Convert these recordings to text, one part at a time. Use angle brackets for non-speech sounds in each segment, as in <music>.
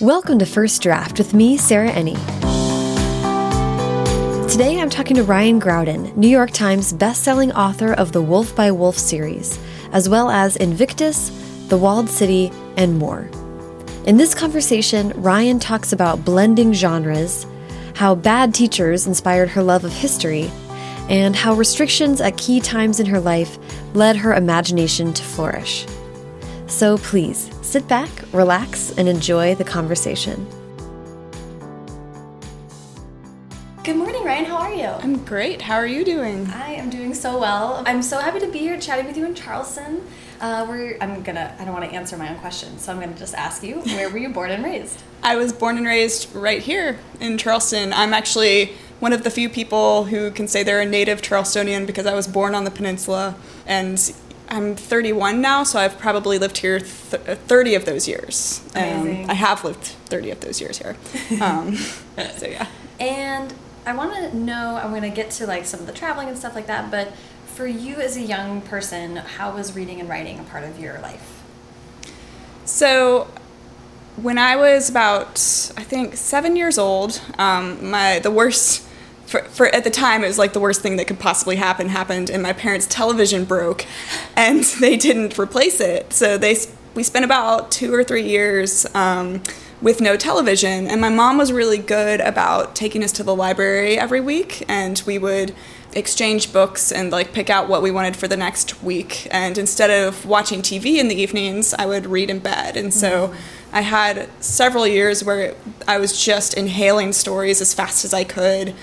Welcome to First Draft with me, Sarah Enni. Today I'm talking to Ryan Graudin, New York Times bestselling author of the Wolf by Wolf series, as well as Invictus, The Walled City, and more. In this conversation, Ryan talks about blending genres, how bad teachers inspired her love of history, and how restrictions at key times in her life led her imagination to flourish. So please sit back, relax, and enjoy the conversation. Good morning, Ryan. How are you? I'm great. How are you doing? I am doing so well. I'm so happy to be here chatting with you in Charleston. Uh, where I'm gonna, I don't want to answer my own question, so I'm gonna just ask you, where were you born and raised? <laughs> I was born and raised right here in Charleston. I'm actually one of the few people who can say they're a native Charlestonian because I was born on the peninsula and I'm 31 now, so I've probably lived here th 30 of those years. Amazing. Um, I have lived 30 of those years here. <laughs> Um, so yeah. And I want to know, I'm going to get to like some of the traveling and stuff like that, but for you as a young person, how was reading and writing a part of your life? So when I was about, I think, seven years old, um, my the worst for, for at the time it was like the worst thing that could possibly happen happened and my parents television broke and <laughs> they didn't replace it so they we spent about two or three years um, with no television and my mom was really good about taking us to the library every week and we would exchange books and like pick out what we wanted for the next week and instead of watching tv in the evenings i would read in bed and so mm-hmm. i had several years where i was just inhaling stories as fast as i could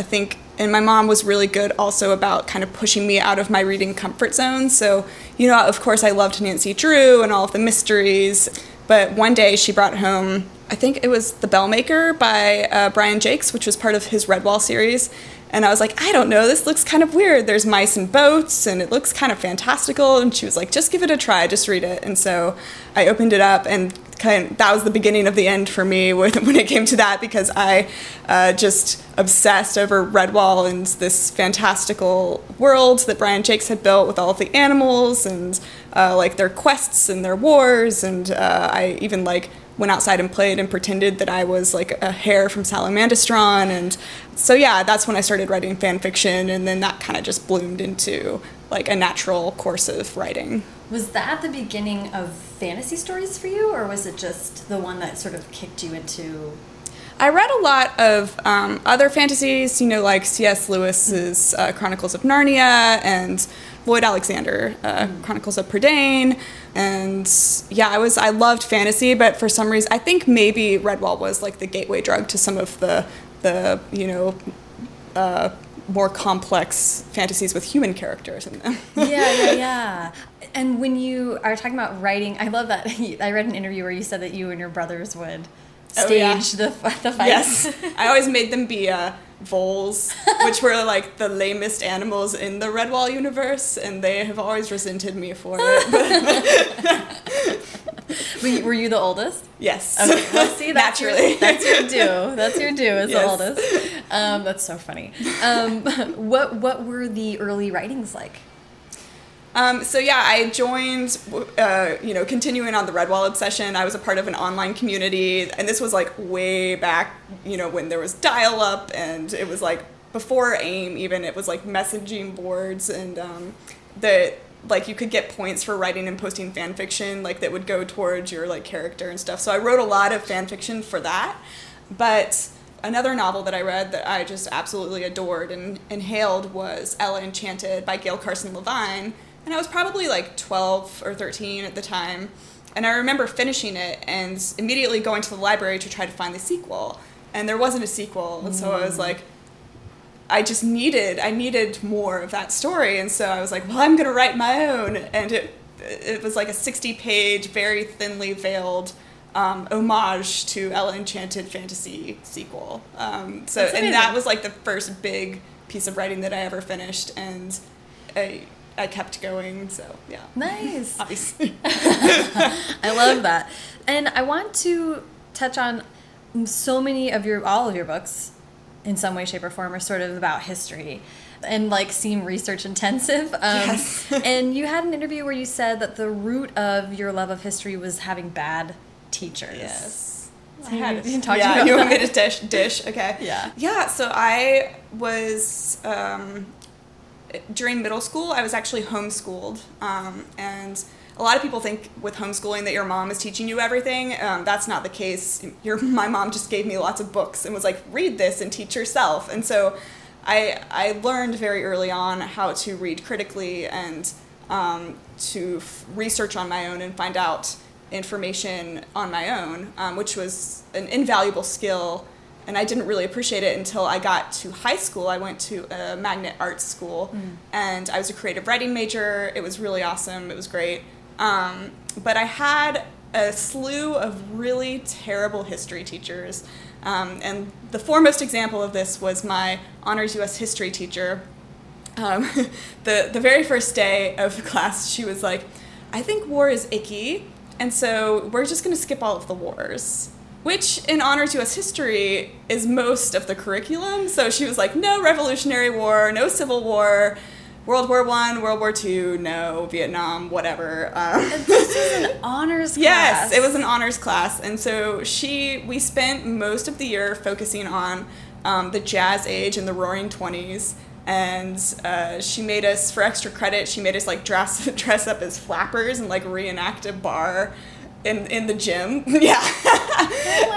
I think, and my mom was really good also about kind of pushing me out of my reading comfort zone. So, you know, of course, I loved Nancy Drew and all of the mysteries. But one day she brought home, I think it was The Bellmaker by uh, Brian Jacques, which was part of his Redwall series. And I was like, I don't know, this looks kind of weird. There's mice and boats, and it looks kind of fantastical. And she was like, just give it a try, just read it. And so I opened it up, and kind of, that was the beginning of the end for me <laughs> when, it came to that because I uh, just obsessed over Redwall and this fantastical world that Brian Jacques had built with all of the animals and uh, like their quests and their wars. And uh, I even like went outside and played and pretended that I was like a hare from Salamandastron. And so, yeah, that's when I started writing fan fiction. And then that kind of just bloomed into like a natural course of writing. Was that the beginning of fantasy stories for you, or was it just the one that sort of kicked you into? I read a lot of um, other fantasies, you know, like C.S. Lewis's uh, Chronicles of Narnia and Lloyd Alexander, uh, mm. Chronicles of Prydain, and yeah, I was I loved fantasy, but for some reason, I think maybe Redwall was like the gateway drug to some of the the you know. Uh, more complex fantasies with human characters in them. yeah, yeah, <laughs> yeah. And when you are talking about writing, I love that. <laughs> I read an interview where you said that you and your brothers would stage oh, yeah. the <laughs> the fights. Yes, I always made them be uh, voles, <laughs> which were like the lamest animals in the Redwall universe, and they have always resented me for it. <laughs> <laughs> were you the oldest? Yes. Okay. Well, see, that's Naturally. Your, that's your due. That's your due as yes. the oldest. Um, that's so funny. Um, what What were the early writings like? Um, so yeah, I joined, uh, you know, continuing on the Redwall obsession. I was a part of an online community, and this was like way back, you know, when there was dial-up, and it was like before AIM even. It was like messaging boards, and um, like you could get points for writing and posting fan fiction, like that would go towards your like character and stuff. So I wrote a lot of fan fiction for that, but another novel that I read that I just absolutely adored and inhaled was Ella Enchanted by Gail Carson Levine and I was probably like 12 or 13 at the time. And I remember finishing it and immediately going to the library to try to find the sequel. And there wasn't a sequel. And so I was mm. like, I just needed, I needed more of that story. And so I was like, well, I'm going to write my own. And it, it was like a 60 page, very thinly veiled um, homage to Ella Enchanted fantasy sequel. Um, so, and that was like the first big piece of writing that I ever finished. And I, I kept going. So yeah. Nice. Obviously. <laughs> I love that, and I want to touch on so many of your all of your books, in some way, shape, or form, are sort of about history. And like seem research intensive. <laughs> Um, yes. <laughs> and you had an interview where you said that the root of your love of history was having bad teachers. Yes. I had you can talk to yeah, me about you want me to dish dish? Okay. Yeah. Yeah. So I was um, during middle school. I was actually homeschooled, um, and a lot of people think with homeschooling that your mom is teaching you everything. Um, that's not the case. Your my mom just gave me lots of books and was like, read this and teach yourself. And so I I learned very early on how to read critically and um, to f- research on my own and find out information on my own, um, which was an invaluable skill. And I didn't really appreciate it until I got to high school. I went to a magnet arts school, and I was a creative writing major. It was really awesome. It was great. Um, but I had a slew of really terrible history teachers. Um, and the foremost example of this was my honors U.S. history teacher, um, <laughs> the the very first day of <laughs> class, she was like, "I think war is icky, and so we're just going to skip all of the wars." Which, in honors U.S. history, is most of the curriculum. So she was like, "No Revolutionary War, no Civil War, World War One, World War Two, no Vietnam, whatever." Um, This is an <laughs> honors class. Yes, it was an honors class, and so she we spent most of the year focusing on um, the Jazz Age and the Roaring Twenties, and uh, she made us for extra credit. She made us like dress <laughs> dress up as flappers and like reenact a bar in in the gym. <laughs> yeah,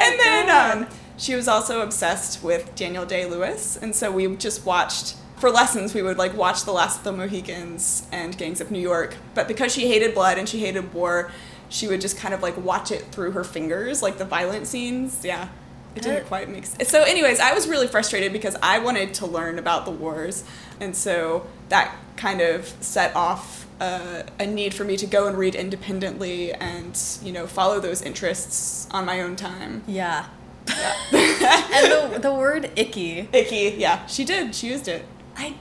and then um, she was also obsessed with Daniel Day Lewis, and so we just watched for lessons we would like watch the last of the mohicans and gangs of new york. But because she hated blood and she hated war she would just kind of like watch it through her fingers like the violent scenes. Yeah. It didn't quite make sense. So anyways i was really frustrated because i wanted to learn about the wars. And so that kind of set off uh, a need for me to go and read independently and you know follow those interests on my own time. Yeah. <laughs> and the, the word icky. icky yeah. She did. She used it. I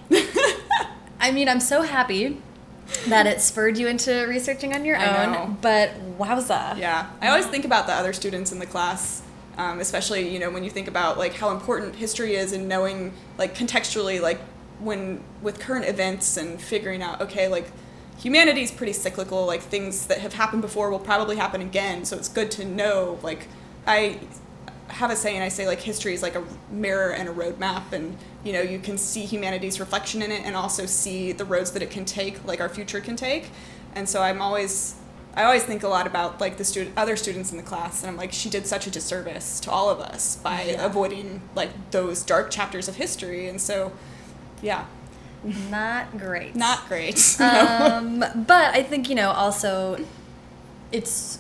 I mean, I'm so happy that it spurred you into researching on your own, but wowza. Yeah, I always think about the other students in the class, um, especially you know when you think about like how important history is and knowing like contextually like when with current events and figuring out okay like humanity's pretty cyclical like things that have happened before will probably happen again. So it's good to know like I have a saying I say like history is like a mirror and a roadmap. And you know you can see humanity's reflection in it and also see the roads that it can take like our future can take. And so I'm always I always think a lot about like the student other students in the class. And I'm like she did such a disservice to all of us by Yeah. avoiding like those dark chapters of history. And so yeah Not great. not great <laughs> um, but I think you know also it's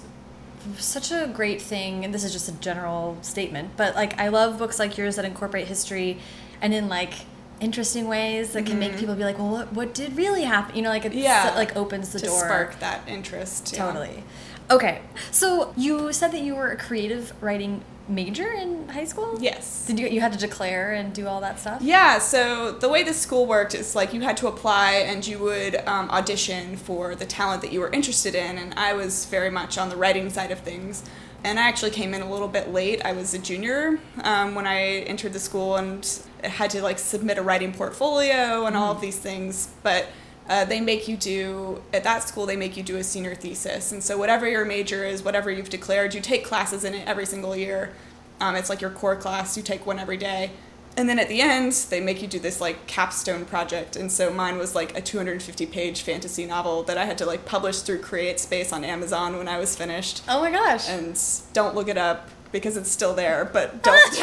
such a great thing and this is just a general statement but like I love books like yours that incorporate history and in like interesting ways that can make people be like well what, what did really happen you know like it Mm-hmm. Yeah. like opens the to door spark that interest yeah. totally okay so you said that you were a creative writing major in high school yes did you you had to declare and do all that stuff Yeah, so the way the school worked is like you had to apply and you would um, audition for the talent that you were interested in, and I was very much on the writing side of things. And I actually came in a little bit late. I was a junior um, when I entered the school and had to like submit a writing portfolio and all of these things. But uh, they make you do at that school they make you do a senior thesis, and so whatever your major is, whatever you've declared, you take classes in it every single year. Um, it's like your core class. You take one every day. And then at the end, they make you do this like capstone project. And so mine was like a 250 page fantasy novel that I had to like publish through Create Space on Amazon when I was finished. oh my gosh And don't look it up because it's still there, but <laughs> don't.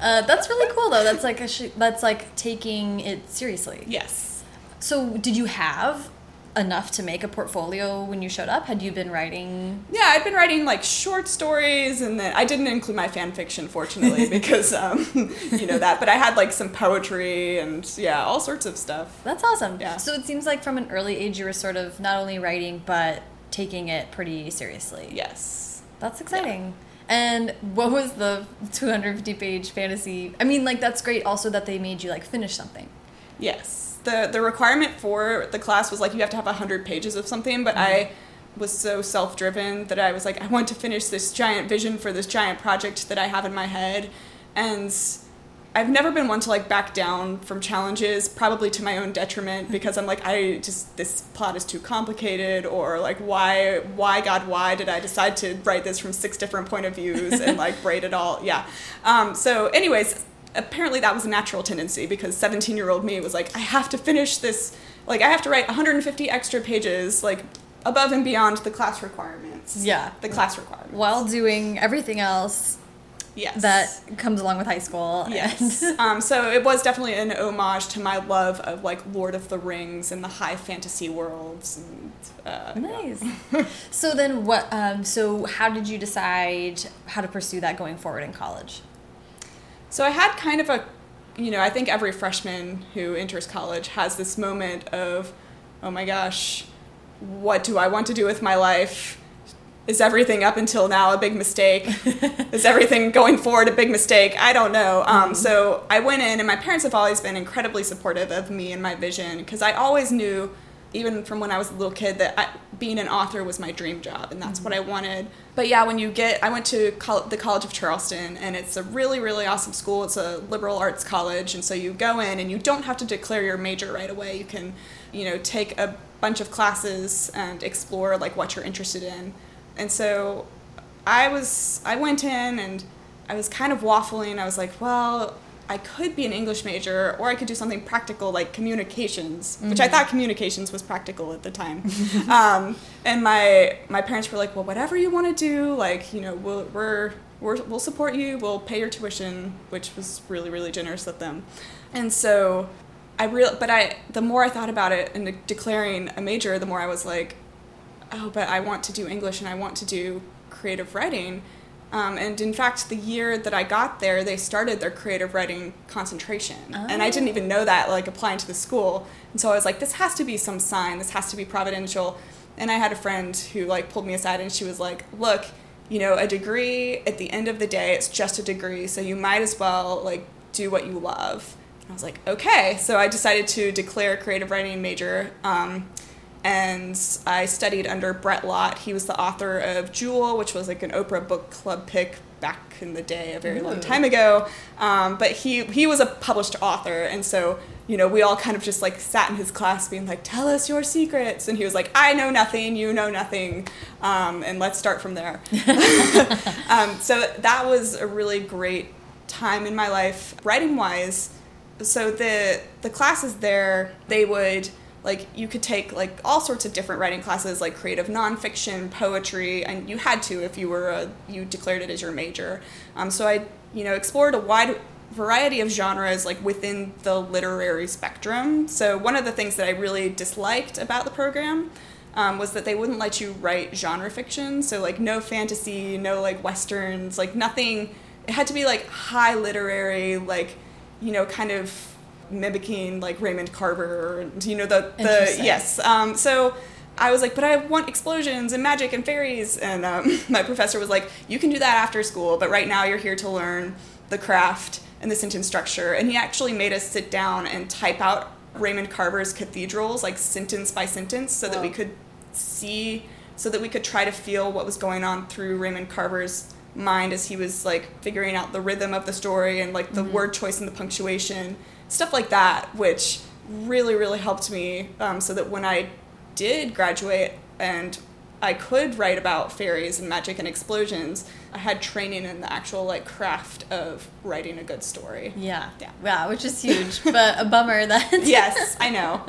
uh, that's really cool though that's like a sh- that's like taking it seriously yes. So, did you have enough to make a portfolio when you showed up? Had you been writing? Yeah, I'd been writing like short stories, and then I didn't include my fan fiction, fortunately, <laughs> because um, <laughs> you know that. But I had like some poetry and yeah, all sorts of stuff. That's awesome. Yeah. So it seems like from an early age you were sort of not only writing but taking it pretty seriously. Yes. That's exciting. And what was the 250 page fantasy? I mean, like that's great. Also, that they made you like finish something. Yes. The the requirement for the class was like you have to have 100 pages of something, but I mm-hmm. was so self-driven that I was like I want to finish this giant vision for this giant project that I have in my head and I've never been one to like back down from challenges, probably to my own detriment because I'm like I just this plot is too complicated or like why why God why did I decide to write this from six different point of views and like braid it all yeah. Um, so anyways, apparently that was a natural tendency because 17 year old me was like I have to finish this like I have to write 150 extra pages like above and beyond the class requirements. Yeah. The class requirements. While doing everything else yes. that comes along with high school. Yes. <laughs> um, so it was definitely an homage to my love of like Lord of the Rings and the high fantasy worlds. And, uh, nice. <laughs> so then, what? Um, so how did you decide how to pursue that going forward in college? So I had kind of a, you know, I think every freshman who enters college has this moment of, oh my gosh, what do I want to do with my life? Is everything up until now a big mistake? <laughs> is everything going forward a big mistake? I don't know. Um, mm-hmm. So I went in, and my parents have always been incredibly supportive of me and my vision because I always knew, even from when I was a little kid, that I, being an author was my dream job, and that's mm-hmm. what I wanted. But yeah, when you get, I went to col- the College of Charleston, and it's a really, really awesome school. It's a liberal arts college, and so you go in, and you don't have to declare your major right away. You can, you know, take a bunch of classes and explore like what you're interested in and so I was I went in and I was kind of waffling. I was like, well, I could be an English major or I could do something practical like communications, mm-hmm. which I mm-hmm. thought communications was practical at the time. <laughs> um, and my my parents were like, well, whatever you want to do, like you know, we'll, we're we're we'll support you. We'll pay your tuition, which was really really generous of them. And so I real but I the more I thought about it and de- declaring a major, the more I was like, oh, but I want to do English and I want to do creative writing. Um, and in fact, the year that I got there, they started their creative writing concentration. Oh. And I didn't even know that, like applying to the school. And so I was like, this has to be some sign, this has to be providential. And I had a friend who like pulled me aside and she was like, look, you know, a degree at the end of the day, it's just a degree. So you might as well like do what you love. And I was like, okay. So I decided to declare creative writing major. Um, and I studied under Bret Lott. He was the author of Jewel, which was like an Oprah book club pick back in the day, a very Ooh. long time ago. Um, but he he was a published author, and so you know we all kind of just like sat in his class, being like, "Tell us your secrets," and he was like, "I know nothing, you know nothing, um, and let's start from there." <laughs> um, so that was a really great time in my life, writing wise. So the the classes there, they would like you could take like all sorts of different writing classes like creative nonfiction poetry and you had to if you were a you declared it as your major. Um, so i you know explored a wide variety of genres like within the literary spectrum. So one of the things that i really disliked about the program um, was that they wouldn't let you write genre fiction. So like no fantasy no like westerns like nothing. It had to be like high literary like you know kind of mimicking like Raymond Carver, and you know the the yes. Um, so I was like, but I want explosions and magic and fairies, and um, <laughs> my professor was like, you can do that after school, but right now you're here to learn the craft and the sentence structure. And he actually made us sit down and type out Raymond Carver's cathedrals like sentence by sentence, so that we could see, so that we could try to feel what was going on through Raymond Carver's mind as he was like figuring out the rhythm of the story and like the mm-hmm. word choice and the punctuation stuff like that, which really, really helped me um, so that when I did graduate and I could write about fairies and magic and explosions, I had training in the actual like craft of writing a good story. Yeah. Yeah. Yeah, which is huge, but a bummer that <laughs> Yes, I know.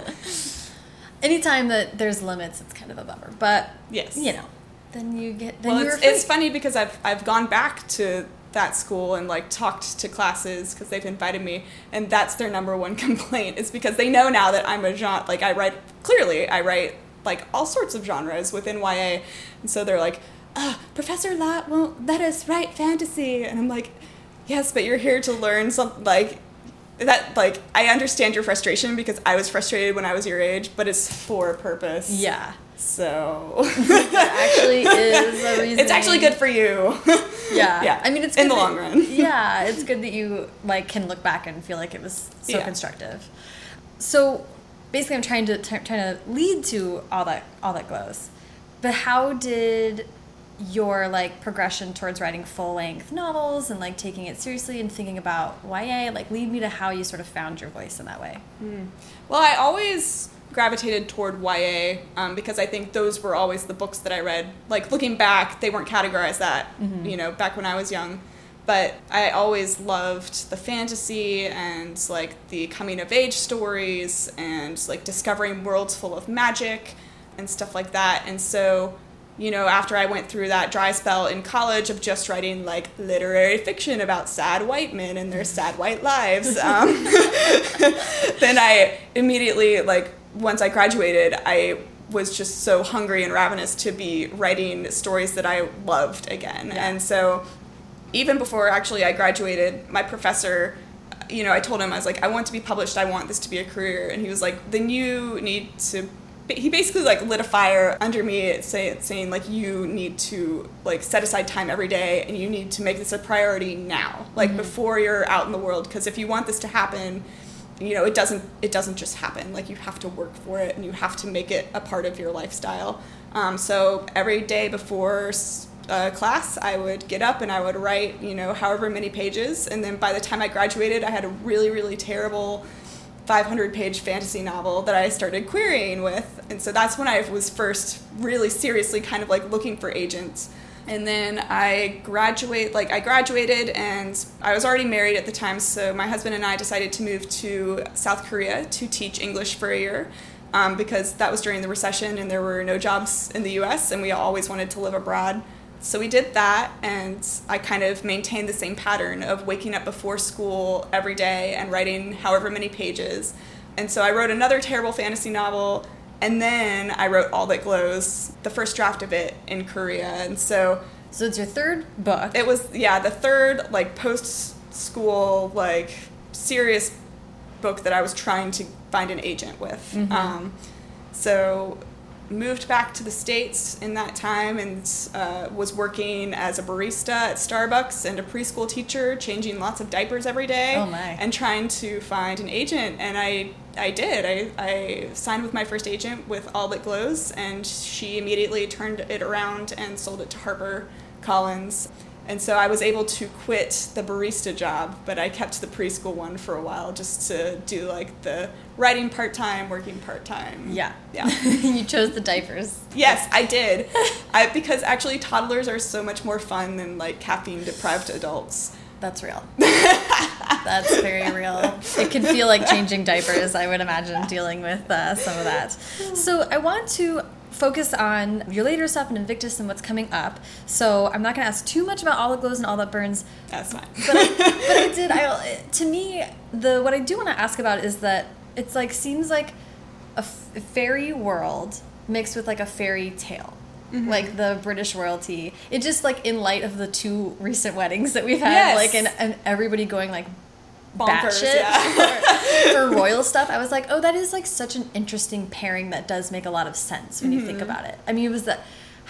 <laughs> Anytime that there's limits, it's kind of a bummer. But yes. You know, then you get then well, it's, it's funny because I've I've gone back to that school and like talked to classes because they've invited me and that's their number one <laughs> complaint is because they know now that i'm a genre like i write clearly i write like all sorts of genres within ya and so they're like oh, professor lott won't let us write fantasy. And i'm like yes but you're here to learn something like that like i understand your frustration because i was frustrated when i was your age but it's for a purpose. Yeah so actually <laughs> is a reason. It's actually good for you. <laughs> yeah. Yeah. I mean, it's in the that, long run. <laughs> yeah, it's good that you like can look back and feel like it was so yeah. constructive. So basically, I'm trying to trying to lead to all that all that glows. But how did your like progression towards writing full length novels and like taking it seriously and thinking about YA? Like, lead me to how you sort of found your voice in that way. Mm. Well, I always gravitated toward YA um, because I think those were always the books that I read. Like looking back, they weren't categorized that, mm-hmm. you know, back when I was young. But I always loved the fantasy and like the coming of age stories and like discovering worlds full of magic and stuff like that. And so you know, after I went through that dry spell in college of just writing like literary fiction about sad white men and their sad white lives, <laughs> um, <laughs> then I immediately, like, once I graduated, I was just so hungry and ravenous to be writing stories that I loved again. Yeah. And so, even before actually I graduated, my professor you know, I told him I was like, I want to be published. I want this to be a career, and he was like, then you need to he basically like lit a fire under me say, saying like you need to like set aside time every day and you need to make this a priority now like mm-hmm. before you're out in the world because if you want this to happen you know it doesn't it doesn't just happen like you have to work for it and you have to make it a part of your lifestyle um, so every day before uh, class i would get up and i would write you know however many pages and then by the time i graduated i had a really really terrible 500 page fantasy novel that I started querying with. And so that's when I was first really seriously kind of like looking for agents. And then I graduate like I graduated and I was already married at the time, so my husband and I decided to move to South Korea to teach English for a year. Um, because that was during the recession and there were no jobs in the US and we always wanted to live abroad. So we did that, and I kind of maintained the same pattern of waking up before school every day and writing however many pages. And so I wrote another terrible fantasy novel, and then I wrote All That Glows, the first draft of it in Korea. And so. So it's your third book? It was, yeah, the third, like, post school, like, serious book that I was trying to find an agent with. Mm-hmm. Um, so moved back to the states in that time and uh, was working as a barista at Starbucks and a preschool teacher, changing lots of diapers every day, oh and trying to find an agent. And I I did. I, I signed with my first agent with All That Glows, and she immediately turned it around and sold it to Harper Collins. And so I was able to quit the barista job, but I kept the preschool one for a while just to do like the writing part time, working part time. Yeah. Yeah. <laughs> you chose the diapers. Yes, I did. <laughs> I, because actually, toddlers are so much more fun than like caffeine deprived adults. That's real. <laughs> That's very real. It can feel like changing diapers, I would imagine, dealing with uh, some of that. So I want to focus on your later stuff and Invictus and what's coming up. So I'm not going to ask too much about all that glows and all that burns. That's fine. But I, but I <laughs> did. I to me the what I do want to ask about is that it's like seems like a fairy world mixed with like a fairy tale. Mm -hmm. Like the British royalty, it just like in light of the two recent weddings that we've had, yes. like and, and everybody going like bonkers yeah. for, <laughs> for, royal stuff. I was like, oh, that is like such an interesting pairing that does make a lot of sense when mm -hmm. you think mm-hmm. about it. I mean, it was that.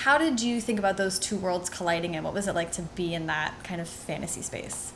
How did you think about those two worlds colliding, and what was it like to be in that kind of fantasy space?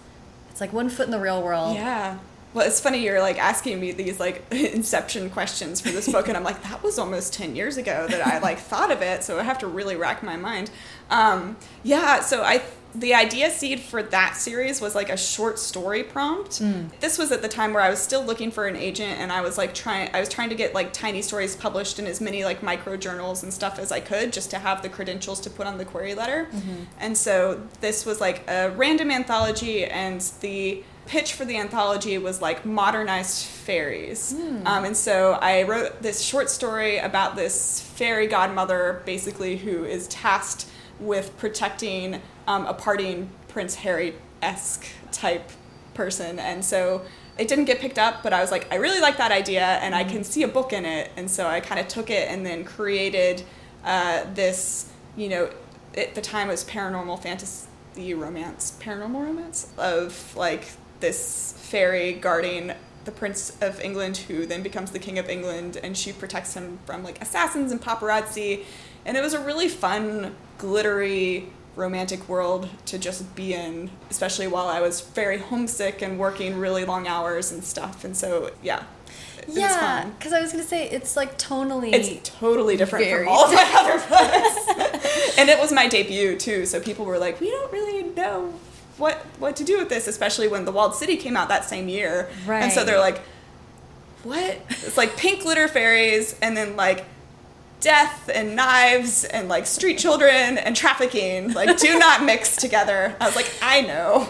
It's like one foot in the real world. Yeah. Well, it's funny you're like asking me these like <laughs> inception questions for this book, and I'm like, that was almost ten years ago that I like thought of it, so I have to really rack my mind. Um, yeah, so I the idea seed for that series was like a short story prompt. Mm. This was at the time where I was still looking for an agent and I was like trying I was trying to get like tiny stories published in as many like micro journals and stuff as I could just to have the credentials to put on the query letter. Mm-hmm. And so this was like a random anthology and the pitch for the anthology was like modernized fairies. Mm. Um, and so I wrote this short story about this fairy godmother basically who is tasked with protecting um, a partying Prince Harry esque type person. And so it didn't get picked up, but I was like, I really like that idea and I mm-hmm. can see a book in it. And so I kind of took it and then created uh, this, you know, at the time it was paranormal fantasy romance, paranormal romance of like this fairy guarding the Prince of England who then becomes the King of England and she protects him from like assassins and paparazzi. And it was a really fun, glittery, romantic world to just be in, especially while I was very homesick and working really long hours and stuff. And so, yeah. yeah, because I was gonna say it's like tonally. It's totally different from all of my <laughs> other books. and it was my debut too, so people were like, we don't really know what what to do with this, especially when the Walled City came out that same year. Right. And so they're like, what? It's like pink glitter fairies, and then like death and knives and like street children and trafficking. Like do not mix together. I was like i know.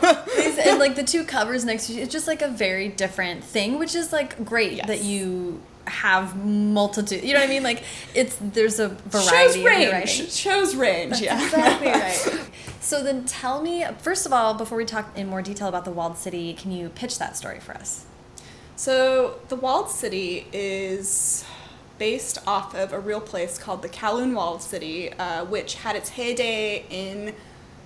And like the <laughs> two covers next to you it's just like a very different thing which is like great Yes. that you have multitude you know what i mean? Like it's there's a variety shows range. shows range yeah. exactly <laughs> right. So then tell me first of all before we talk in more detail about the walled city can you pitch that story for us? So the walled city is based off of a real place called the Kowloon City, uh, which had its heyday in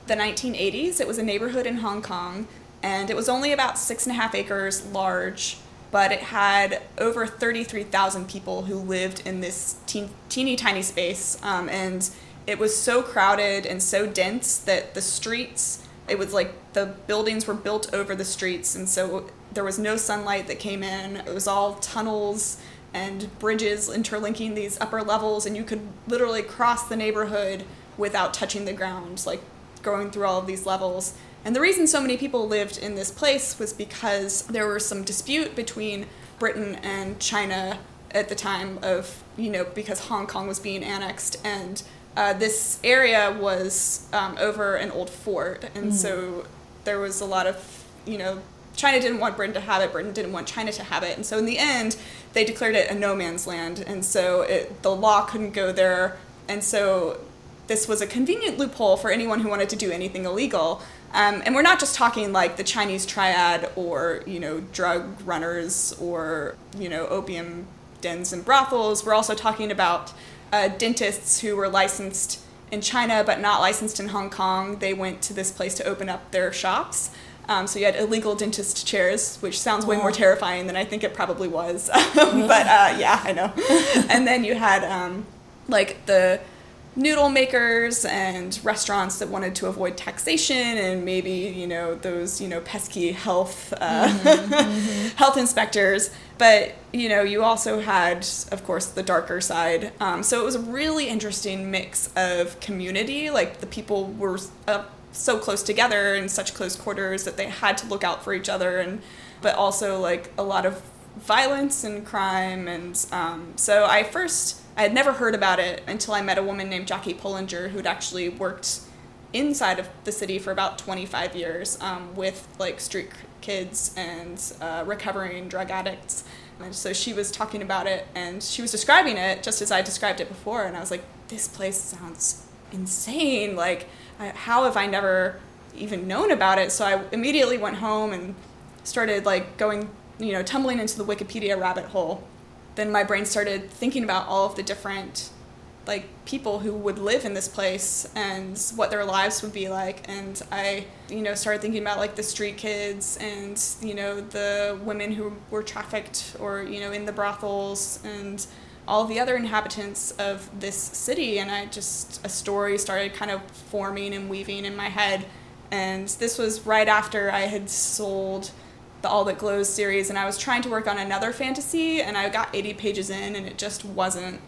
the 1980s. It was a neighborhood in Hong Kong, and it was only about six and a half acres large, but it had over 33,000 people who lived in this teen, teeny tiny space, um, and it was so crowded and so dense that the streets it was like the buildings were built over the streets and so there was no sunlight that came in it was all tunnels and bridges interlinking these upper levels and you could literally cross the neighborhood without touching the ground like going through all of these levels. And the reason so many people lived in this place was because there was some dispute between britain and china at the time of you know because hong kong was being annexed and uh, this area was um, over an old fort, and so there was a lot of, you know, China didn't want Britain to have it, Britain didn't want China to have it, and so in the end, they declared it a no man's land, and so it, the law couldn't go there, and so this was a convenient loophole for anyone who wanted to do anything illegal. Um, and we're not just talking like the Chinese triad or, you know, drug runners or, you know, opium dens and brothels. We're also talking about uh, dentists who were licensed in China but not licensed in Hong Kong. They went to this place to open up their shops. Um, so you had illegal dentist chairs, which sounds way more terrifying than I think it probably was. <laughs> <laughs> but uh, yeah, I know. <laughs> and then you had um, like the noodle makers and restaurants that wanted to avoid taxation and maybe you know those you know pesky health uh, health inspectors. But you know you also had of course the darker side. Um, so it was a really interesting mix of community. Like the people were uh, so close together in such close quarters that they had to look out for each other and but also like a lot of violence and crime and um, so i first i had never heard about it until i met a woman named jackie Pullinger who'd actually worked inside of the city for about 25 years um, with like street kids and uh, recovering drug addicts. And so she was talking about it and she was describing it just as i described it before and i was like this place sounds insane like how have i never even known about it? So i immediately went home and started like going you know tumbling into the wikipedia rabbit hole. Then my brain started thinking about all of the different like people who would live in this place and what their lives would be like. And i you know started thinking about like the street kids and you know the women who were trafficked or you know in the brothels and all the other inhabitants of this city and i just a story started kind of forming and weaving in my head. And this was right after i had sold the all that glows series and i was trying to work on another fantasy and i got 80 pages in and it just wasn't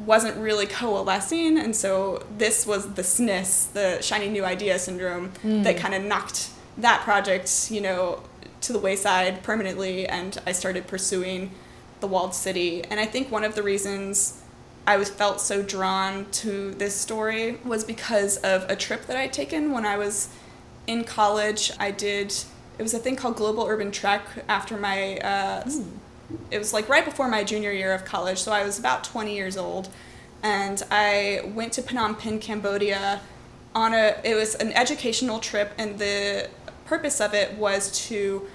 wasn't really coalescing. And so this was the SNIS, the shiny new idea syndrome mm. that kind of knocked that project, you know, to the wayside permanently and I started pursuing the walled city. And I think one of the reasons I was felt so drawn to this story was because of a trip that I'd taken when I was in college. I did it was a thing called Global Urban Trek after my uh, it was like right before my junior year of college, so I was about 20 years old, and I went to Phnom Penh, Cambodia, on a. It was an educational trip, and the purpose of it was to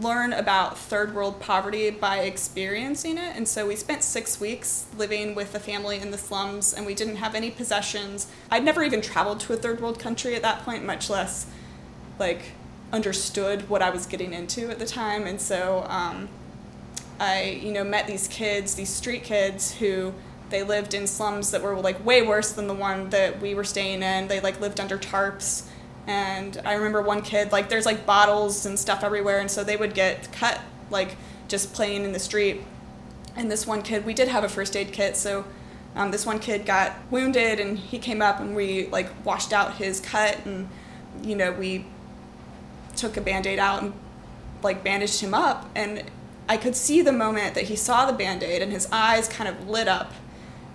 learn about third world poverty by experiencing it. And so we spent six weeks living with a family in the slums, and we didn't have any possessions. I'd never even traveled to a third world country at that point, much less like understood what I was getting into at the time, and so. Um, I, you know, met these kids, these street kids who they lived in slums that were like way worse than the one that we were staying in. They like lived under tarps. And I remember one kid, like there's like bottles and stuff everywhere, and so they would get cut like just playing in the street. And this one kid, we did have a first aid kit, so Um, this one kid got wounded, and he came up, and we like washed out his cut, and you know we took a band-aid out and like bandaged him up, and I could see the moment that he saw the band-aid, and his eyes kind of lit up,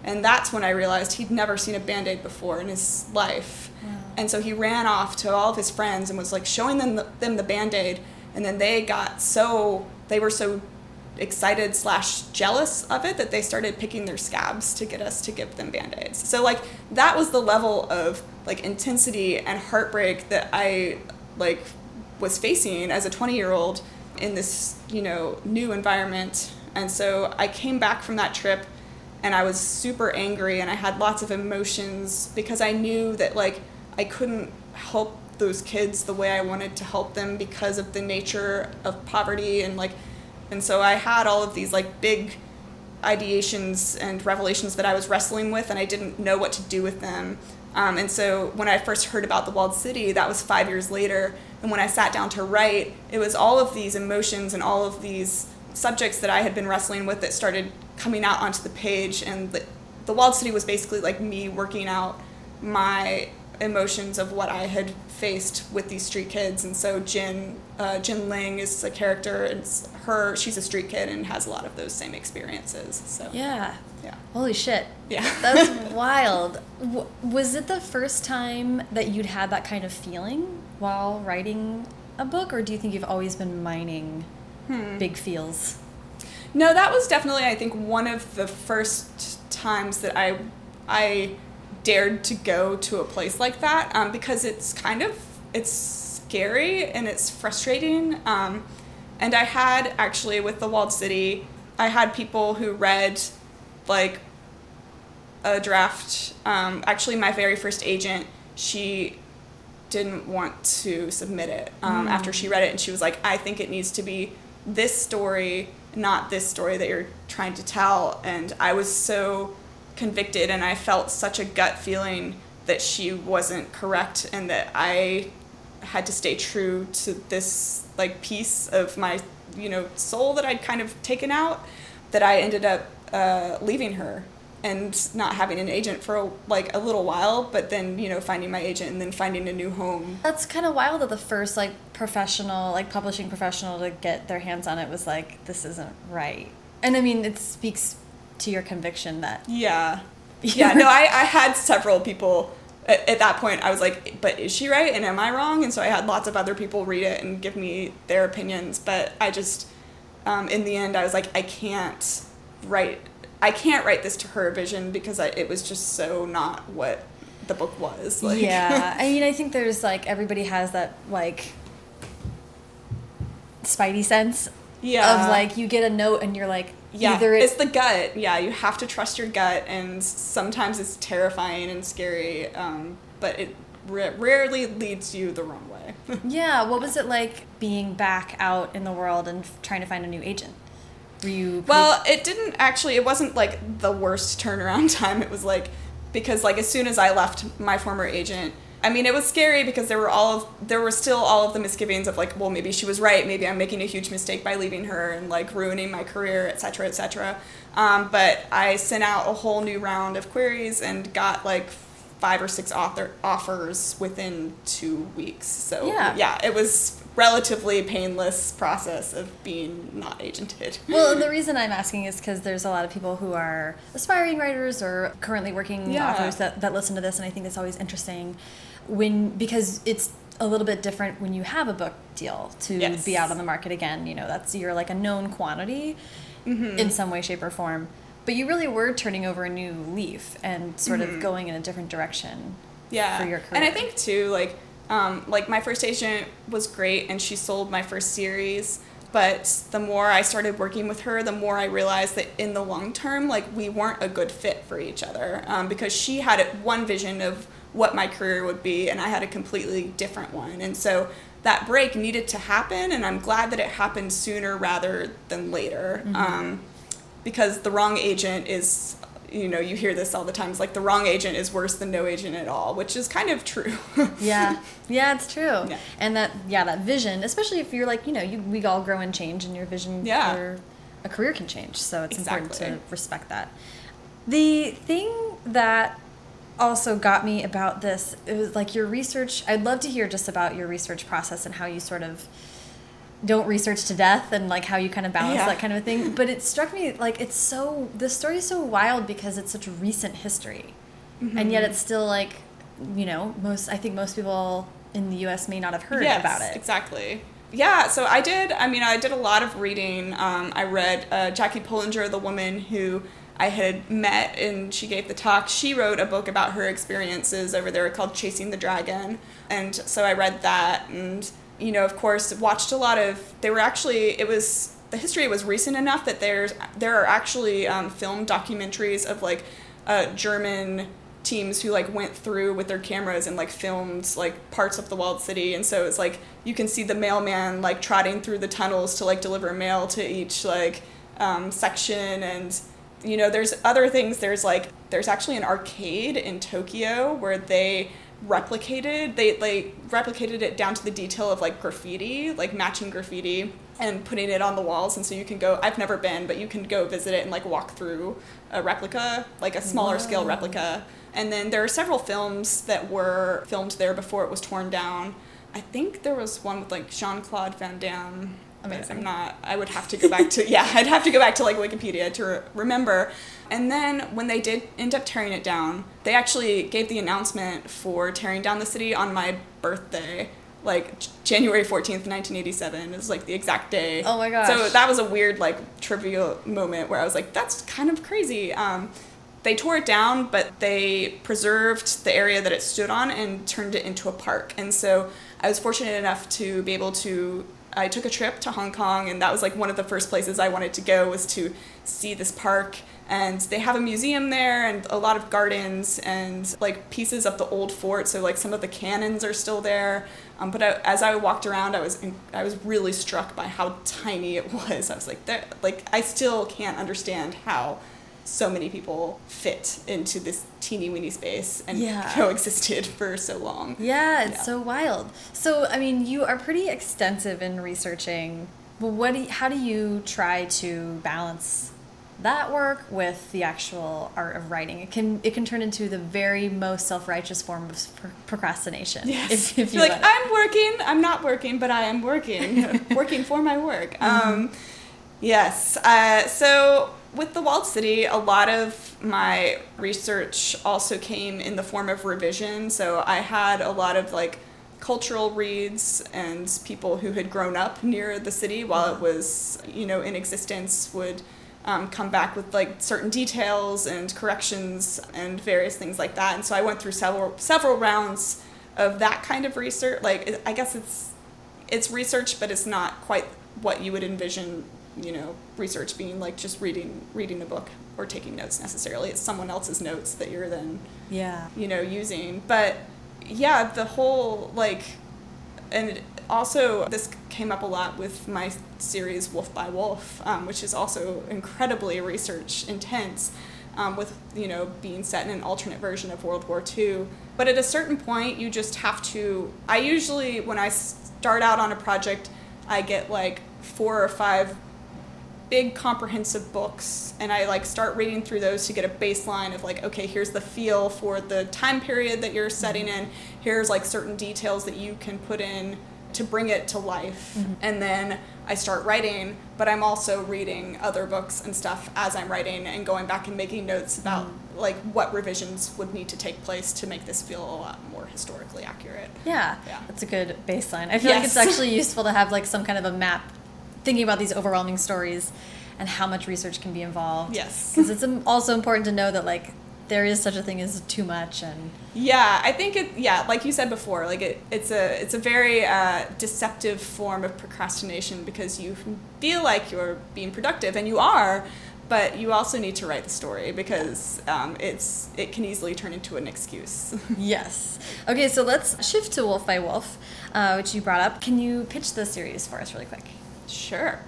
and that's when I realized he'd never seen a band-aid before in his life, and so he ran off to all of his friends and was like showing them the, them the band-aid, and then they got so they were so excited slash jealous of it that they started picking their scabs to get us to give them band-aids. So like that was the level of like intensity and heartbreak that i like was facing as a 20 year old in this you know new environment. And so i came back from that trip and i was super angry and i had lots of emotions because i knew that like i couldn't help those kids the way i wanted to help them because of the nature of poverty and like and so I had all of these like big ideations and revelations that I was wrestling with, and I didn't know what to do with them. Um, and so when I first heard about the walled city, that was five years later. And when I sat down to write, it was all of these emotions and all of these subjects that I had been wrestling with that started coming out onto the page. And the, the walled city was basically like me working out my emotions of what I had faced with these street kids. And so Jin, uh, Jin Ling is a character. It's her. She's a street kid and has a lot of those same experiences. So Yeah. yeah, Holy shit. yeah. <laughs> That's <laughs> wild. W- was it the first time that you'd had that kind of feeling while writing a book, or do you think you've always been mining Hmm. big feels? No, that was definitely I think one of the first times that I I dared to go to a place like that um, because it's kind of it's scary and it's frustrating. Um, and I had actually with the walled city, I had people who read like a draft. Um, actually, my very first agent, she didn't want to submit it um, after she read it, and she was like, "I think it needs to be this story, not this story that you're trying to tell." And I was so convicted, and I felt such a gut feeling that she wasn't correct, and that I had to stay true to this like piece of my you know soul that I'd kind of taken out. That I ended up uh, leaving her and not having an agent for a, like a little while, but then you know finding my agent and then finding a new home. That's kind of wild that the first like professional, like publishing professional to get their hands on it was like, this isn't right. And I mean, it speaks to your conviction that Yeah, <laughs> yeah. No, I, I had several people at, at that point. I was like, but is she right and am I wrong? And so I had lots of other people read it and give me their opinions. But I just, um, in the end, I was like, I can't write. I can't write this to her vision because I, it was just so not what the book was. <laughs> Like, yeah, <laughs> I mean, I think there's like everybody has that like spidey sense Yeah. of like you get a note and you're like yeah, it, it's the gut. Yeah, you have to trust your gut, and sometimes it's terrifying and scary, um, but it ra- rarely leads you the wrong way. <laughs> yeah. What was it like being back out in the world and trying to find a new agent? Were you well, it didn't actually. It wasn't like the worst turnaround <laughs> time. It was like because like as soon as I left my former agent. I mean, it was scary because there were all of there were still all of the misgivings of like, well, maybe she was right. Maybe I'm making a huge mistake by leaving her and like ruining my career, et cetera, et cetera. Um, but I sent out a whole new round of queries and got like five or six author offers within two weeks. So Yeah. yeah, it was relatively painless process of being not agented. <laughs> Well, the reason I'm asking is because there's a lot of people who are aspiring writers or currently working Yeah. authors that, that listen to this, and I think it's always interesting when because it's a little bit different when you have a book deal to Yes. be out on the market again. You know, that's you're like a known quantity Mm-hmm. in some way, shape, or form. But you really were turning over a new leaf and sort of going in a different direction. Mm-hmm. yeah for your career. and i think too like um, like my first agent was great and she sold my first series but the more i started working with her the more i realized that in the long term like we weren't a good fit for each other um, because she had one vision of what my career would be and i had a completely different one. And so that break needed to happen and i'm glad that it happened sooner rather than later um, because the wrong agent is you know you hear this all the time it's like the wrong agent is worse than no agent at all which is kind of true <laughs> Yeah, yeah, it's true. Yeah. And that, yeah, that vision, especially if you're like, you know, you, we all grow and change, and your vision Yeah. for a career can change. So it's important to respect that. The thing that also got me about this it was like your research. I'd love to hear just about your research process and how you sort of don't research to death and like how you kind of balance Yeah. that kind of thing. But it struck me like it's so the story is so wild because it's such recent history, and yet it's still like you know most I think most people in the U.S. may not have heard yes, about it. Exactly. Yeah, so I did. I mean, I did a lot of reading. Um, I read uh, Jackie Pullinger, the woman who I had met, and she gave the talk. She wrote a book about her experiences over there called Chasing the Dragon. And so I read that, and, you know, of course, watched a lot of. They were actually, it was. The history was recent enough that there's there are actually um, film documentaries of like uh, German teams who like went through with their cameras and like filmed like parts of the walled city and so it's like you can see the mailman like trotting through the tunnels to like deliver mail to each like um, section and you know there's other things there's like there's actually an arcade in tokyo where they replicated they like replicated it down to the detail of like graffiti like matching graffiti and putting it on the walls. And so you can go i've never been but you can go visit it and like walk through a replica like a smaller scale replica. And then there are several films that were filmed there before it was torn down. I think there was one with like jean-claude van damme but Amazing. i'm not i would have to go back to yeah i'd have to go back to like wikipedia to re- remember and then when they did end up tearing it down they actually gave the announcement for tearing down the city on my birthday like J- January 14th, 1987 is like the exact day. Oh my gosh. So that was a weird like trivial moment where I was like that's kind of crazy. Um they tore it down, but they preserved the area that it stood on and turned it into a park. And so I was fortunate enough to be able to. I took a trip to Hong Kong, and that was like one of the first places I wanted to go was to see this park. And they have a museum there, and a lot of gardens, and like pieces of the old fort. So like some of the cannons are still there. Um, but I, as I walked around, I was I was really struck by how tiny it <laughs> was. I was like, there, like I still can't understand how so many people fit into this teeny weeny space and Yeah. coexisted for so long. Yeah, it's Yeah. so wild. So, I mean, you are pretty extensive in researching. But what do you, how do you try to balance that work with the actual art of writing? It can it can turn into the very most self righteous form of pro- procrastination. Yes. If, if you like. I'm working, I'm not working, but I am working, <laughs> working for my work. Mm-hmm. Um, yes. Uh, so with the walled city, a lot of my research also came in the form of revision. So I had a lot of like cultural reads and people who had grown up near the city while it was, you know, in existence would um, come back with like certain details and corrections and various things like that. And so I went through several several rounds of that kind of research. Like I guess it's it's research, but it's not quite what you would envision. You know, research being like just reading reading the book or taking notes necessarily. It's someone else's notes that you're then yeah. you know using. But yeah, the whole like and also this came up a lot with my series wolf by wolf um, which is also incredibly research intense um, with you know being set in an alternate version of world war ii but at a certain point you just have to i usually when i start out on a project i get like four or five big comprehensive books and I like start reading through those to get a baseline of like okay here's the feel for the time period that you're setting in. Here's like certain details that you can put in to bring it to life. Mm-hmm. And then I start writing but I'm also reading other books and stuff as I'm writing and going back and making notes about mm-hmm. like what revisions would need to take place to make this feel a lot more historically accurate. Yeah, Yeah. that's a good baseline. I feel like it's actually <laughs> useful to have like some kind of a map, thinking about these overwhelming stories, and how much research can be involved. Yes. because it's also important to know that like there is such a thing as too much, and Yeah, I think it. Yeah, like you said before, like it, it's a it's a very uh, deceptive form of procrastination because you feel like you're being productive and you are, but you also need to write the story because um, it's it can easily turn into an excuse. <laughs> yes. Okay, so let's shift to Wolf by Wolf, uh, which you brought up. Can you pitch the series for us really quick? Sure.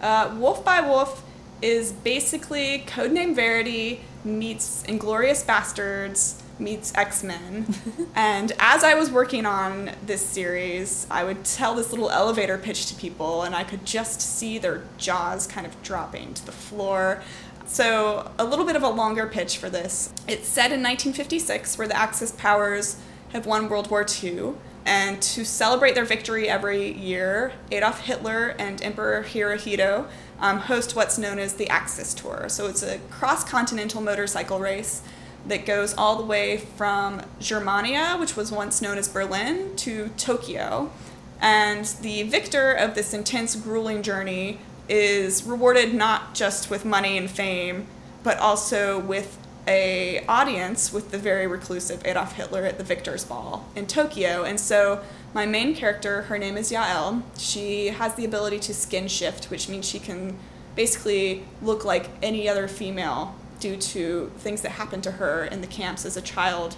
Uh, Wolf by Wolf is basically Code Name Verity meets Inglourious Basterds meets X Men. <laughs> and as I was working on this series, I would tell this little elevator pitch to people, and I could just see their jaws kind of dropping to the floor. So, a little bit of a longer pitch for this. It's set in 1956, where the Axis powers have won World War II. And to celebrate their victory every year, Adolf Hitler and Emperor Hirohito um, host what's known as the Axis Tour. So, it's a cross continental motorcycle race that goes all the way from Germania, which was once known as Berlin, to Tokyo. And the victor of this intense, grueling journey is rewarded not just with money and fame, but also with a audience with the very reclusive Adolf Hitler at the Victor's Ball in Tokyo. And so my main character, her name is Yael. She has the ability to skin shift, which means she can basically look like any other female due to things that happened to her in the camps as a child.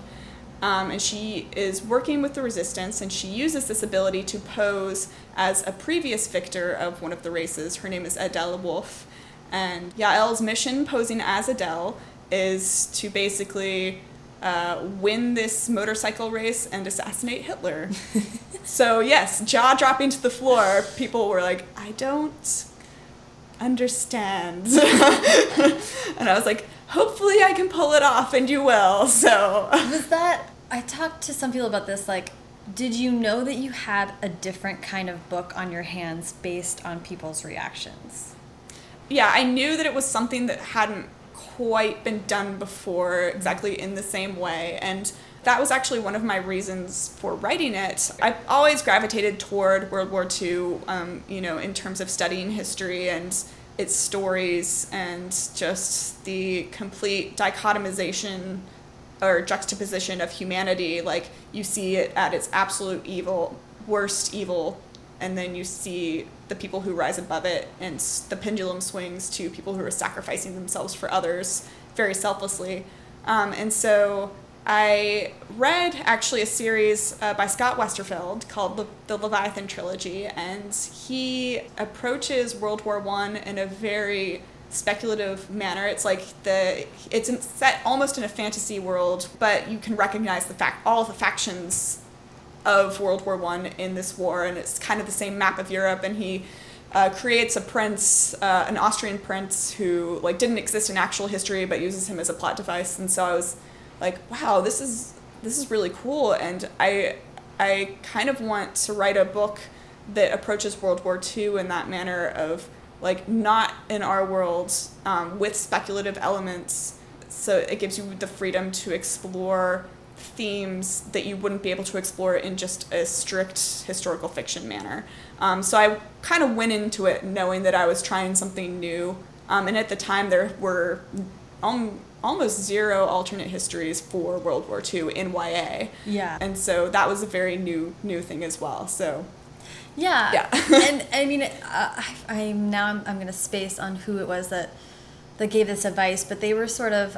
Um, and she is working with the resistance, and she uses this ability to pose as a previous victor of one of the races. Her name is Adele Wolf. And Yael's mission, posing as Adele, is to basically uh, win this motorcycle race and assassinate Hitler. <laughs> so, yes, jaw dropping to the floor, people were like, I don't understand. <laughs> and I was like, hopefully I can pull it off, and you will. So <laughs> was that? I talked to some people about this. Like, did you know that you had a different kind of book on your hands based on people's reactions? Yeah, I knew that it was something that hadn't quite been done before exactly in the same way, and that was actually one of my reasons for writing it. I've always gravitated toward World War II, um, you know, in terms of studying history and its stories and just the complete dichotomization or juxtaposition of humanity. Like, you see it at its absolute evil, worst evil, and then you see the people who rise above it, and the pendulum swings to people who are sacrificing themselves for others very selflessly. Um, and so I read actually a series uh, by Scott Westerfeld called the, the Leviathan Trilogy, and he approaches World War One in a very speculative manner. It's like the it's set almost in a fantasy world, but you can recognize the fact all the factions of World War One in this war, and it's kind of the same map of Europe. And he uh, creates a prince, uh, an Austrian prince who like didn't exist in actual history, but uses him as a plot device. And so I was like, wow, this is this is really cool, and I I kind of want to write a book that approaches World War II in that manner of like not in our world um, with speculative elements. So it gives you the freedom to explore themes that you wouldn't be able to explore in just a strict historical fiction manner. Um, so I kind of went into it knowing that I was trying something new. Um, and at the time, there were um, almost zero alternate histories for World War II in YA. Yeah. And so that was a very new new thing as well. So yeah. Yeah. <laughs> and <laughs> I mean, uh, I, I now I'm, I'm going to space on who it was that that gave this advice, but they were sort of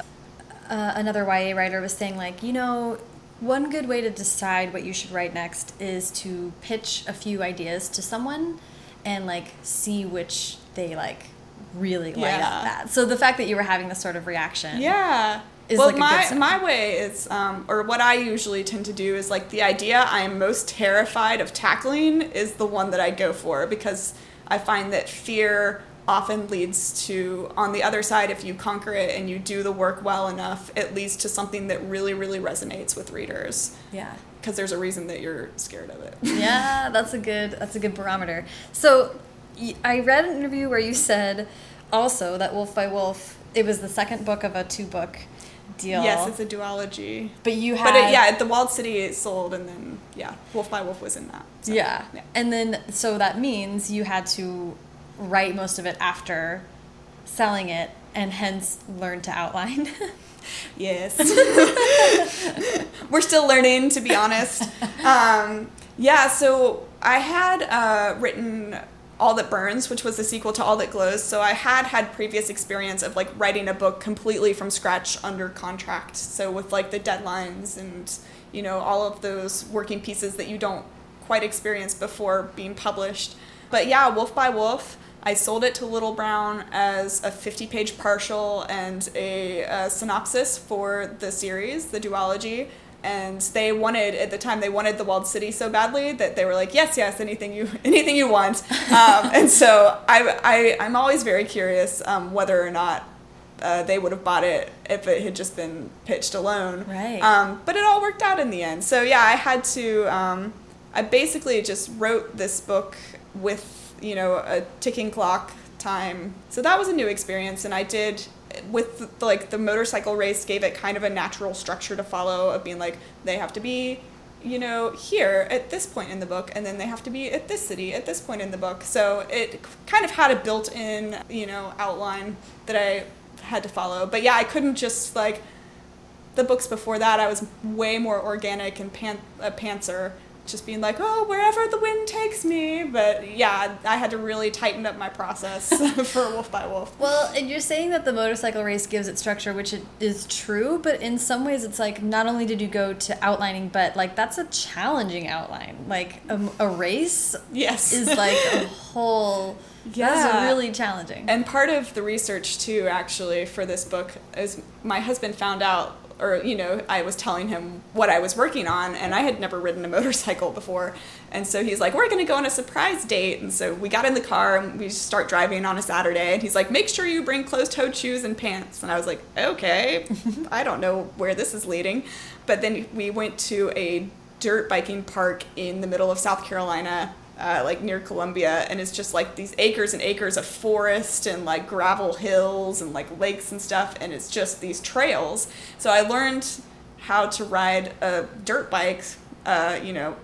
uh, another YA writer was saying like, you know, one good way to decide what you should write next is to pitch a few ideas to someone and like see which they like really light Yeah. up. So the fact that you were having this sort of reaction. Yeah. Is well, like my my way is, um, or what I usually tend to do is like the idea I'm most terrified of tackling is the one that I go for because I find that fear often leads to on the other side if you conquer it and you do the work well enough it leads to something that really really resonates with readers Yeah. because there's a reason that you're scared of it yeah, <laughs> that's a good that's a good barometer. So, i read an interview where you said also that Wolf by Wolf it was the second book of a two book deal. yes it's a duology but you had but it, yeah the walled city it sold and then yeah wolf by wolf was in that so, yeah. yeah. And then so that means you had to write most of it after selling it and hence learn to outline. <laughs> Yes. <laughs> We're still learning, to be honest. Um, yeah, so I had uh, written All That Burns, which was the sequel to All That Glows. So I had had previous experience of like writing a book completely from scratch under contract. So with like the deadlines and, you know, all of those working pieces that you don't quite experience before being published. But yeah, Wolf by Wolf. I sold it to Little Brown as a 50 page partial and a, uh synopsis for the series, the duology. And they wanted at the time they wanted the walled city so badly that they were like, yes, yes, anything you <laughs> anything you want. <laughs> Um, and so I, I I'm always very curious um, whether or not uh, they would have bought it if it had just been pitched alone. Right. Um, but it all worked out in the end. So yeah, I had to. Um, I basically just wrote this book with you know a ticking clock time. So that was a new experience, and I did with the, like the motorcycle race gave it kind of a natural structure to follow of being like they have to be you know here at this point in the book and then they have to be at this city at this point in the book. So it kind of had a built-in you know outline that i had to follow. But yeah i couldn't just like the books before that i was way more organic and pan- a pantser just being like, oh, wherever the wind takes me. But yeah, I had to really tighten up my process <laughs> for Wolf by Wolf. Well, and you're saying that the motorcycle race gives it structure, which it is true, but in some ways it's like not only did you go to outlining, but like that's a challenging outline. Like a, a race yes. is like a <laughs> whole. Yeah. Really challenging. And part of the research, too, actually, for this book is my husband found out or you know i was telling him what i was working on and i had never ridden a <laughs> motorcycle before. And so he's like we're going to go on a surprise date. And so we got in the car and we start driving on a saturday and he's like make sure you bring closed-toed shoes and pants. And i was like okay <laughs> i don't know where this is leading. But then we went to a dirt biking park in the middle of south carolina uh, like near Columbia, and it's just like these acres and acres of forest and like gravel hills and like lakes and stuff, and it's just these trails. So I learned how to ride a dirt bike, uh, you know,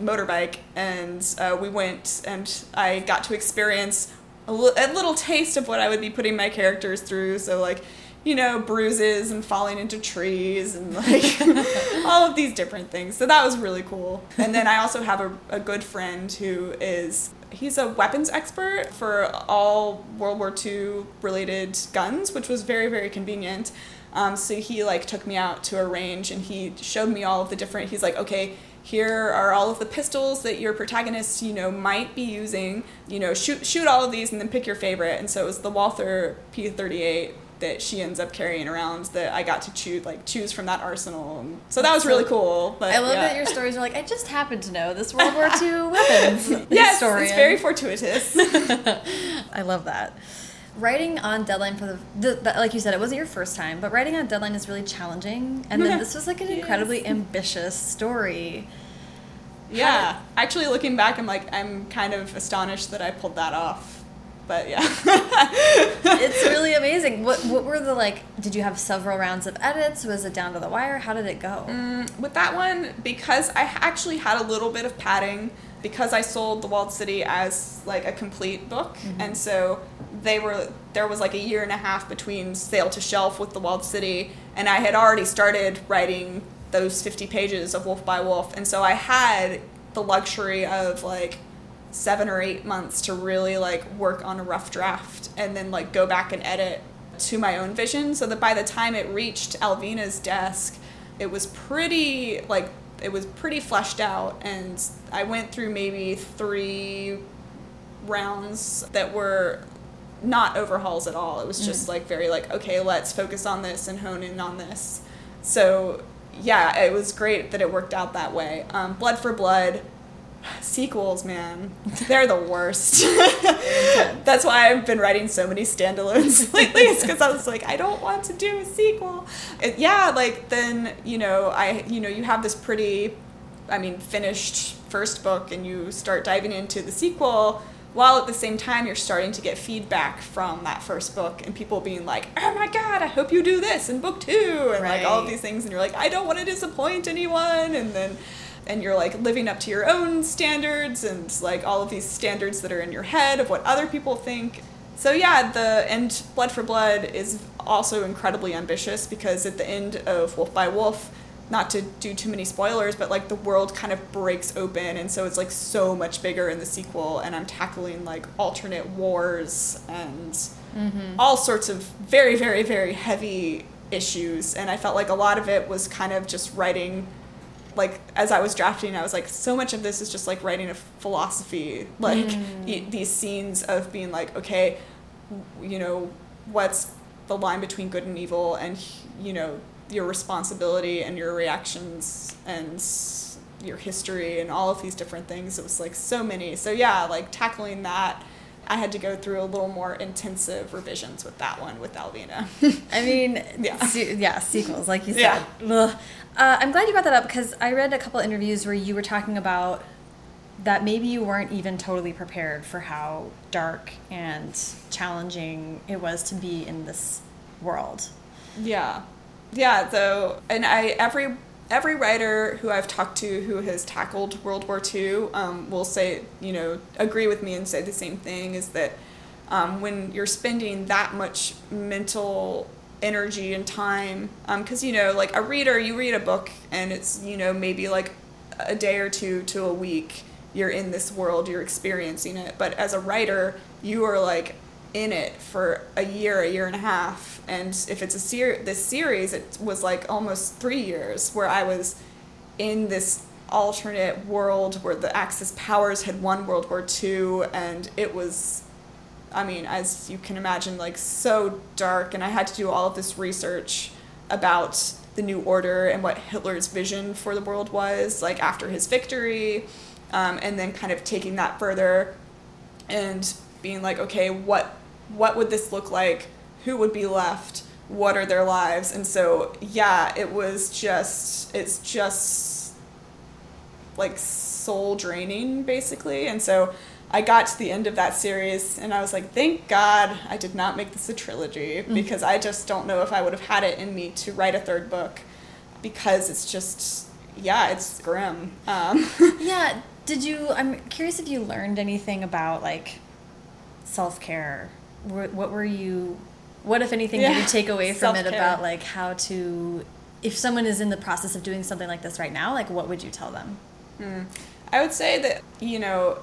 motorbike, and uh, we went and I got to experience a, l- a little taste of what I would be putting my characters through. So like you know, bruises and falling into trees and like <laughs> all of these different things. So that was really cool. And then I also have a, a good friend who is he's a weapons expert for all World War II related guns, which was very, very convenient. Um, so he like took me out to a range and he showed me all of the different. He's like, okay, here are all of the pistols that your protagonist, you know, might be using. You know, shoot shoot all of these and then pick your favorite. And so it was the Walther P38 that she ends up carrying around that I got to choose like choose from that arsenal. So that was really cool. But I love yeah. that your stories are like I just happened to know this World War <laughs> II weapons yes, historian. it's very fortuitous. <laughs> I love that. Writing on deadline for the, the, the, like you said, it wasn't your first time, but writing on deadline is really challenging. And then this was like an incredibly ambitious story. Yeah, actually, looking back, I'm like I'm kind of astonished that I pulled that off but yeah. It's <laughs> really amazing. What what were the like did you have several rounds of edits? Was it down to the wire? How did it go? Mm, with that one because i actually had a little bit of padding because i sold the walled city as like a complete book mm-hmm. and so they were there was like a year and a half between sale to shelf with the walled city and i had already started writing those 50 pages of wolf by wolf and so i had the luxury of like seven or eight months to really like work on a rough draft and then like go back and edit to my own vision so that by the time it reached Alvina's desk, it was pretty like it was pretty fleshed out and I went through maybe three rounds that were not overhauls at all. It was just mm. like very like okay, let's focus on this and hone in on this. So yeah, it was great that it worked out that way. Um, Blood for Blood sequels, man, they're the worst. <laughs> That's why I've been writing so many standalones <laughs> lately. It's because I was like, I don't want to do a sequel. It, yeah, like then you know, I you know, you have this pretty, I mean, finished first book, and you start diving into the sequel. While at the same time, you're starting to get feedback from that first book, and people being like, "Oh my god, I hope you do this in book two, and right. like all of these things, and you're like, "I don't want to disappoint anyone," and then and you're like living up to your own standards and like all of these standards that are in your head of what other people think. So yeah, the and Blood for Blood is also incredibly ambitious because at the end of Wolf by Wolf, not to do too many spoilers, but like the world kind of breaks open and so it's like so much bigger in the sequel and I'm tackling like alternate wars and mm-hmm. all sorts of very very very heavy issues and I felt like a lot of it was kind of just writing like as I was drafting, I was like, so much of this is just like writing a philosophy, like mm. these scenes of being like, okay, you know, what's the line between good and evil, and you know, your responsibility and your reactions and your history and all of these different things. It was like so many. So yeah, like tackling that I had to go through a little more intensive revisions with that one with Alvina. I had to go through a little more intensive revisions with Alvina. I mean, <laughs> Yeah. yeah, sequels, like you said. Yeah. Ugh. Uh, I'm glad you brought that up because I read a couple interviews where you were talking about that maybe you weren't even totally prepared for how dark and challenging it was to be in this world. Yeah, yeah. so and I every every writer who I've talked to who has tackled World War II um, will say, you know, agree with me and say the same thing. Is that um, when you're spending that much mental energy and time, um, because you know, like a reader, you read a book and it's you know maybe like a day or two to a week you're in this world you're experiencing it. But as a writer you are like in it for a year a year and a half. And if it's a ser- this series it was like almost three years where i was in this alternate world where the axis powers had won world war ii and it was I mean, as you can imagine, like so dark, and I had to do all of this research about the New Order and what Hitler's vision for the world was, like after his victory, um, and then kind of taking that further and being like, okay, what what would this look like? Who would be left? What are their lives? And so, yeah, it was just it's just like soul draining basically and so i got to the end of that series and i was like thank god i did not make this a trilogy because i just don't know if i would have had it in me to write a third book because it's just yeah it's grim um, <laughs> Yeah. Did you? I'm curious if you learned anything about like self care. What were you? What if anything did Yeah. you take away from it Self-care. about like how to? If someone is in the process of doing something like this right now, like what would you tell them? I would say that, you know,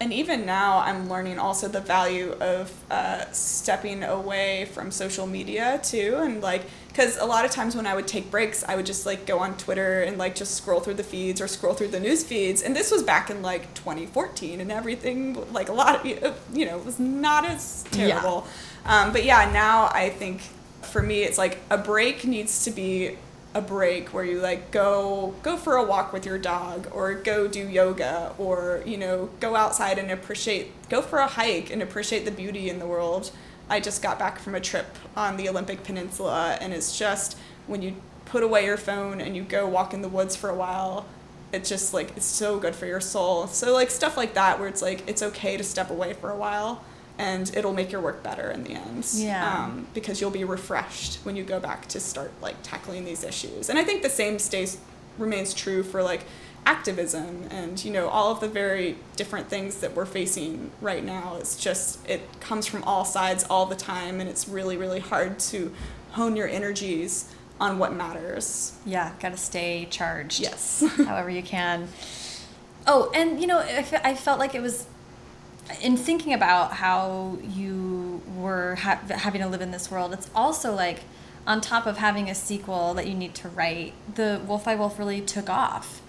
and even now I'm learning also the value of uh, stepping away from social media too. And like, because a lot of times when I would take breaks, I would just like go on Twitter and like just scroll through the feeds or scroll through the news feeds. And this was back in like 2014 and everything, like a lot of, you know, it was not as Yeah. terrible. Um, but yeah, now I think for me, it's like a break needs to be a break where you like go go for a walk with your dog or go do yoga or you know go outside and appreciate go for a hike and appreciate the beauty in the world. I just got back from a trip on the olympic peninsula and it's just when you put away your phone and you go walk in the woods for a while it's just like it's so good for your soul. So like stuff like that where it's like it's okay to step away for a while and it'll make your work better in the end Yeah. um, because you'll be refreshed when you go back to start like tackling these issues and i think the same stays remains true for like activism and you know all of the very different things that we're facing right now it's just it comes from all sides all the time and it's really really hard to hone your energies on what matters Yeah, got to stay charged. yes <laughs> however you can. Oh, and you know, I felt like it was in thinking about how you were ha- having to live in this world. It's also like on top of having a sequel that you need to write, the Wolf by Wolf really took off.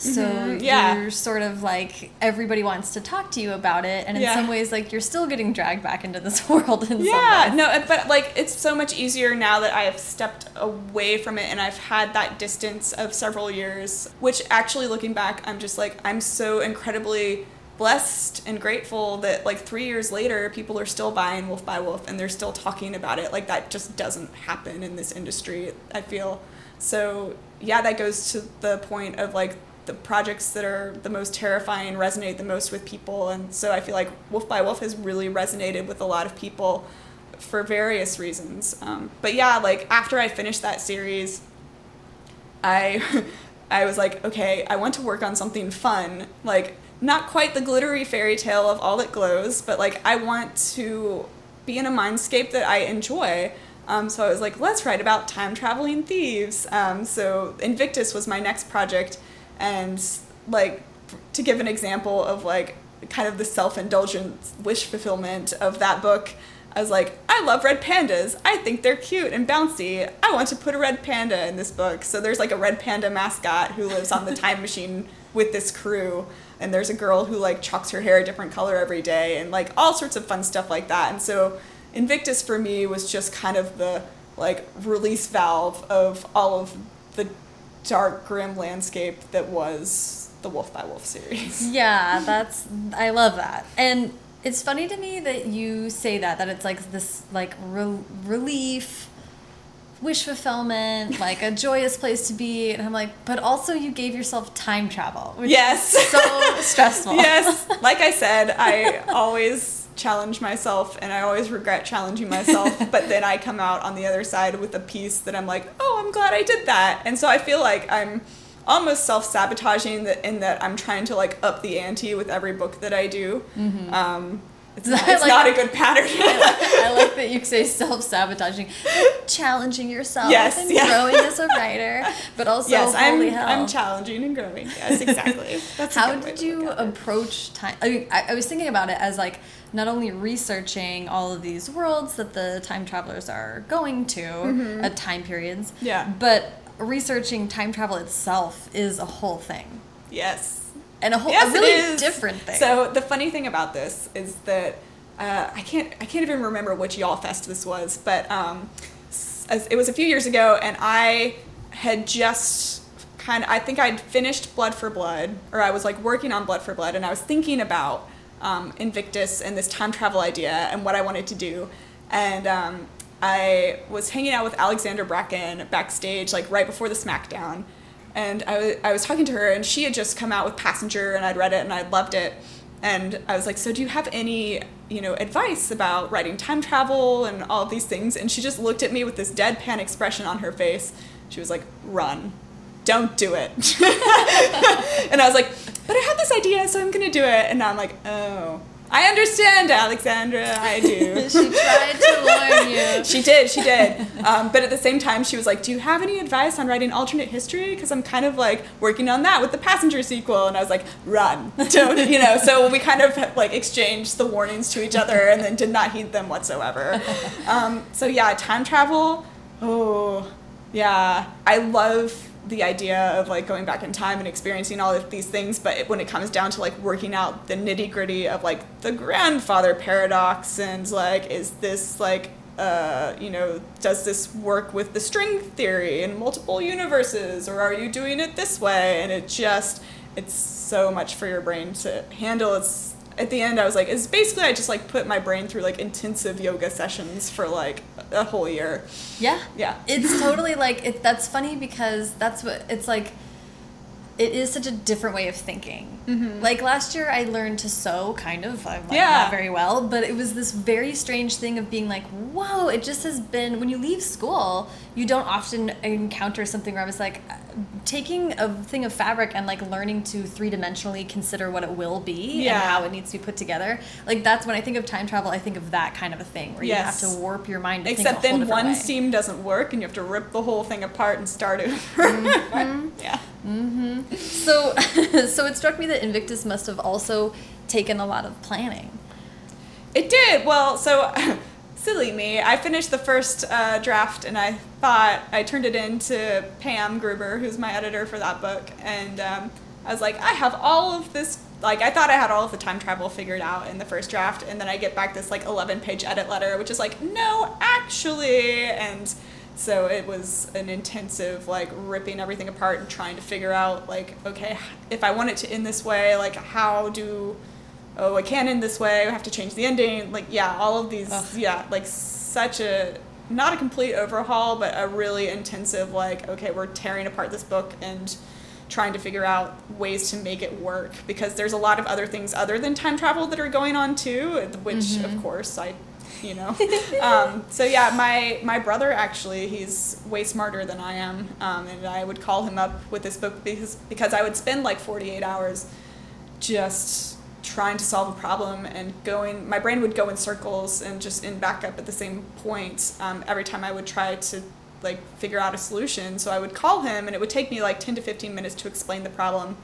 So Mhm, yeah. you're sort of like everybody wants to talk to you about it, and in Yeah. some ways, like you're still getting dragged back into this <laughs> world. In yeah no but like it's so much easier now that i have stepped away from it and i've had that distance of several years which actually looking back i'm just like i'm so incredibly blessed and grateful that like three years later people are still buying wolf by wolf and they're still talking about it. Like that just doesn't happen in this industry i feel. So yeah that goes to the point of like the projects that are the most terrifying resonate the most with people. And so i feel like wolf by wolf has really resonated with a lot of people for various reasons. Um, but yeah like after i finished that series i <laughs> i was like okay i want to work on something fun. Like not quite the glittery fairy tale of all that glows but like i want to be in a mindscape that i enjoy. Um, so i was like let's write about time traveling thieves. Um, so invictus was my next project. And like to give an example of like kind of the self-indulgent wish fulfillment of that book i was like i love red pandas. I think they're cute and bouncy. I want to put a red panda in this book. So there's like a red panda mascot who lives on the <laughs> time machine with this crew and there's a girl who like chalks her hair a different color every day and like all sorts of fun stuff like that and so invictus for me was just kind of the like release valve of all of the dark grim landscape that was the wolf by wolf series <laughs> Yeah, that's I love that. And It's funny to me that you say that that it's like this like re relief, wish fulfillment, like a joyous place to be, and I'm like, but also you gave yourself time travel, which Yes. is so <laughs> stressful. yes. <laughs> Like I said, I always challenge myself and I always regret challenging myself, <laughs> but then I come out on the other side with a piece that I'm like, oh, I'm glad I did that. And so I feel like I'm almost self-sabotaging that in that I'm trying to like up the ante with every book that I do. Um, it's, not, it's like- not a good pattern. I like that you say <laughs> self-sabotaging, challenging yourself Yes, and yeah. growing as a <laughs> writer, but also yes, holy I'm, hell. I'm challenging and growing. Yes, exactly. <laughs> That's How did you look at it. approach time? I, mean, I, I was thinking about it as like not only researching all of these worlds that the time travelers are going to mm-hmm. at time periods. Yeah. but researching time travel itself is a whole thing Yes. And a whole Yes, a really different thing. So the funny thing about this is that uh, I can't I can't even remember which YALLFest this was, but um, as, it was a few years ago, and I had just kind of I think I'd finished Blood for Blood, or I was like working on Blood for Blood, and I was thinking about um, Invictus and this time travel idea and what I wanted to do, and um, I was hanging out with Alexandra Bracken backstage, like right before the SmackDown, and I wa- I was talking to her, and she had just come out with Passenger, and I'd read it, and I loved it. And I was like, "So, do you have any, you know, advice about writing time travel and all of these things?" And she just looked at me with this deadpan expression on her face. She was like, "Run, don't do it." <laughs> and I was like, "But I have this idea, so I'm gonna do it." And now I'm like, "Oh, I understand, Alexandra. I do." <laughs> she tried to warn you. <laughs> She did, she did. Um, but at the same time, she was like, "Do you have any advice on writing alternate history? Because I'm kind of like working on that with the Passenger sequel." And I was like, "Run, <laughs> don't," you know. So we kind of like exchanged the warnings to each other, and then did not heed them whatsoever. Um, so yeah, time travel. Oh, yeah, I love the idea of like going back in time and experiencing all of these things but when it comes down to like working out the nitty gritty of like the grandfather paradox and like is this like uh, you know does this work with the string theory and multiple universes or are you doing it this way? And it just it's so much for your brain to handle. It's at the end i was like it's basically i just like put my brain through like intensive yoga sessions for like a whole year Yeah. Yeah. It's totally like it that's funny because that's what it's like it is such a different way of thinking. Mm-hmm. Like last year I learned to sew kind of I'm like. Yeah. not very well, but it was this very strange thing of being like, "Whoa, it just has been when you leave school, you don't often encounter something where I was like taking a thing of fabric and like learning to three-dimensionally consider what it will be Yeah. and how it needs to be put together. Like that's when I think of time travel, I think of that kind of a thing where Yes. you have to warp your mind to Except think a whole then one way. seam doesn't work and you have to rip the whole thing apart and start over. <laughs> Mm-hmm. yeah. So, <laughs> so it struck me that Invictus must have also taken a lot of planning. It did. Well, so <laughs> silly me. I finished the first uh, draft and I thought I turned it in to Pam Gruber, who's my editor for that book, and um, I was like, I have all of this. Like I thought I had all of the time travel figured out in the first draft, and then I get back this like 11 page edit letter, which is like, no, actually, and so it was an intensive like ripping everything apart and trying to figure out like, okay, if I want it to end this way, like how do oh, I can't end this way. I have to change the ending. Like, yeah, all of these, Ugh. yeah, like such a not a complete overhaul, but a really intensive. Like, okay, we're tearing apart this book and trying to figure out ways to make it work because there's a lot of other things other than time travel that are going on too, which of course I. You know, <laughs> um, so yeah, my my brother actually he's way smarter than I am, um, and I would call him up with this book because because I would spend like 48 hours just trying to solve a problem and going my brain would go in circles and just in back up at the same point um, every time i would try to like figure out a solution. So i would call him and it would take me like 10 to 15 minutes to explain the problem.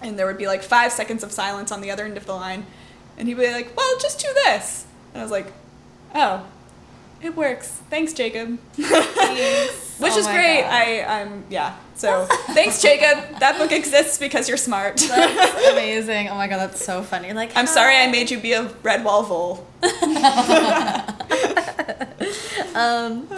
And there would be like five seconds of silence on the other end of the line. And he'd be like well just do this. And i was like oh it works. Thanks jacob. <laughs> Which Oh is great. God. i i'm yeah so thanks jacob that book exists because you're smart That's amazing. Oh my god, that's so funny. Like I'm sorry I made you be a Redwall vole. <laughs> Um,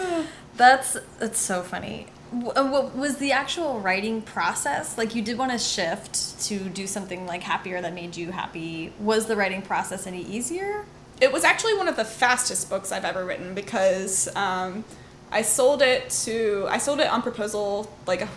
that's that's so funny. uh, what was the actual writing process? Like you did want to shift to do something like happier that made you happy. Was the writing process any easier? It was actually one of the fastest books I've ever written because um, I sold it to I sold it on proposal like a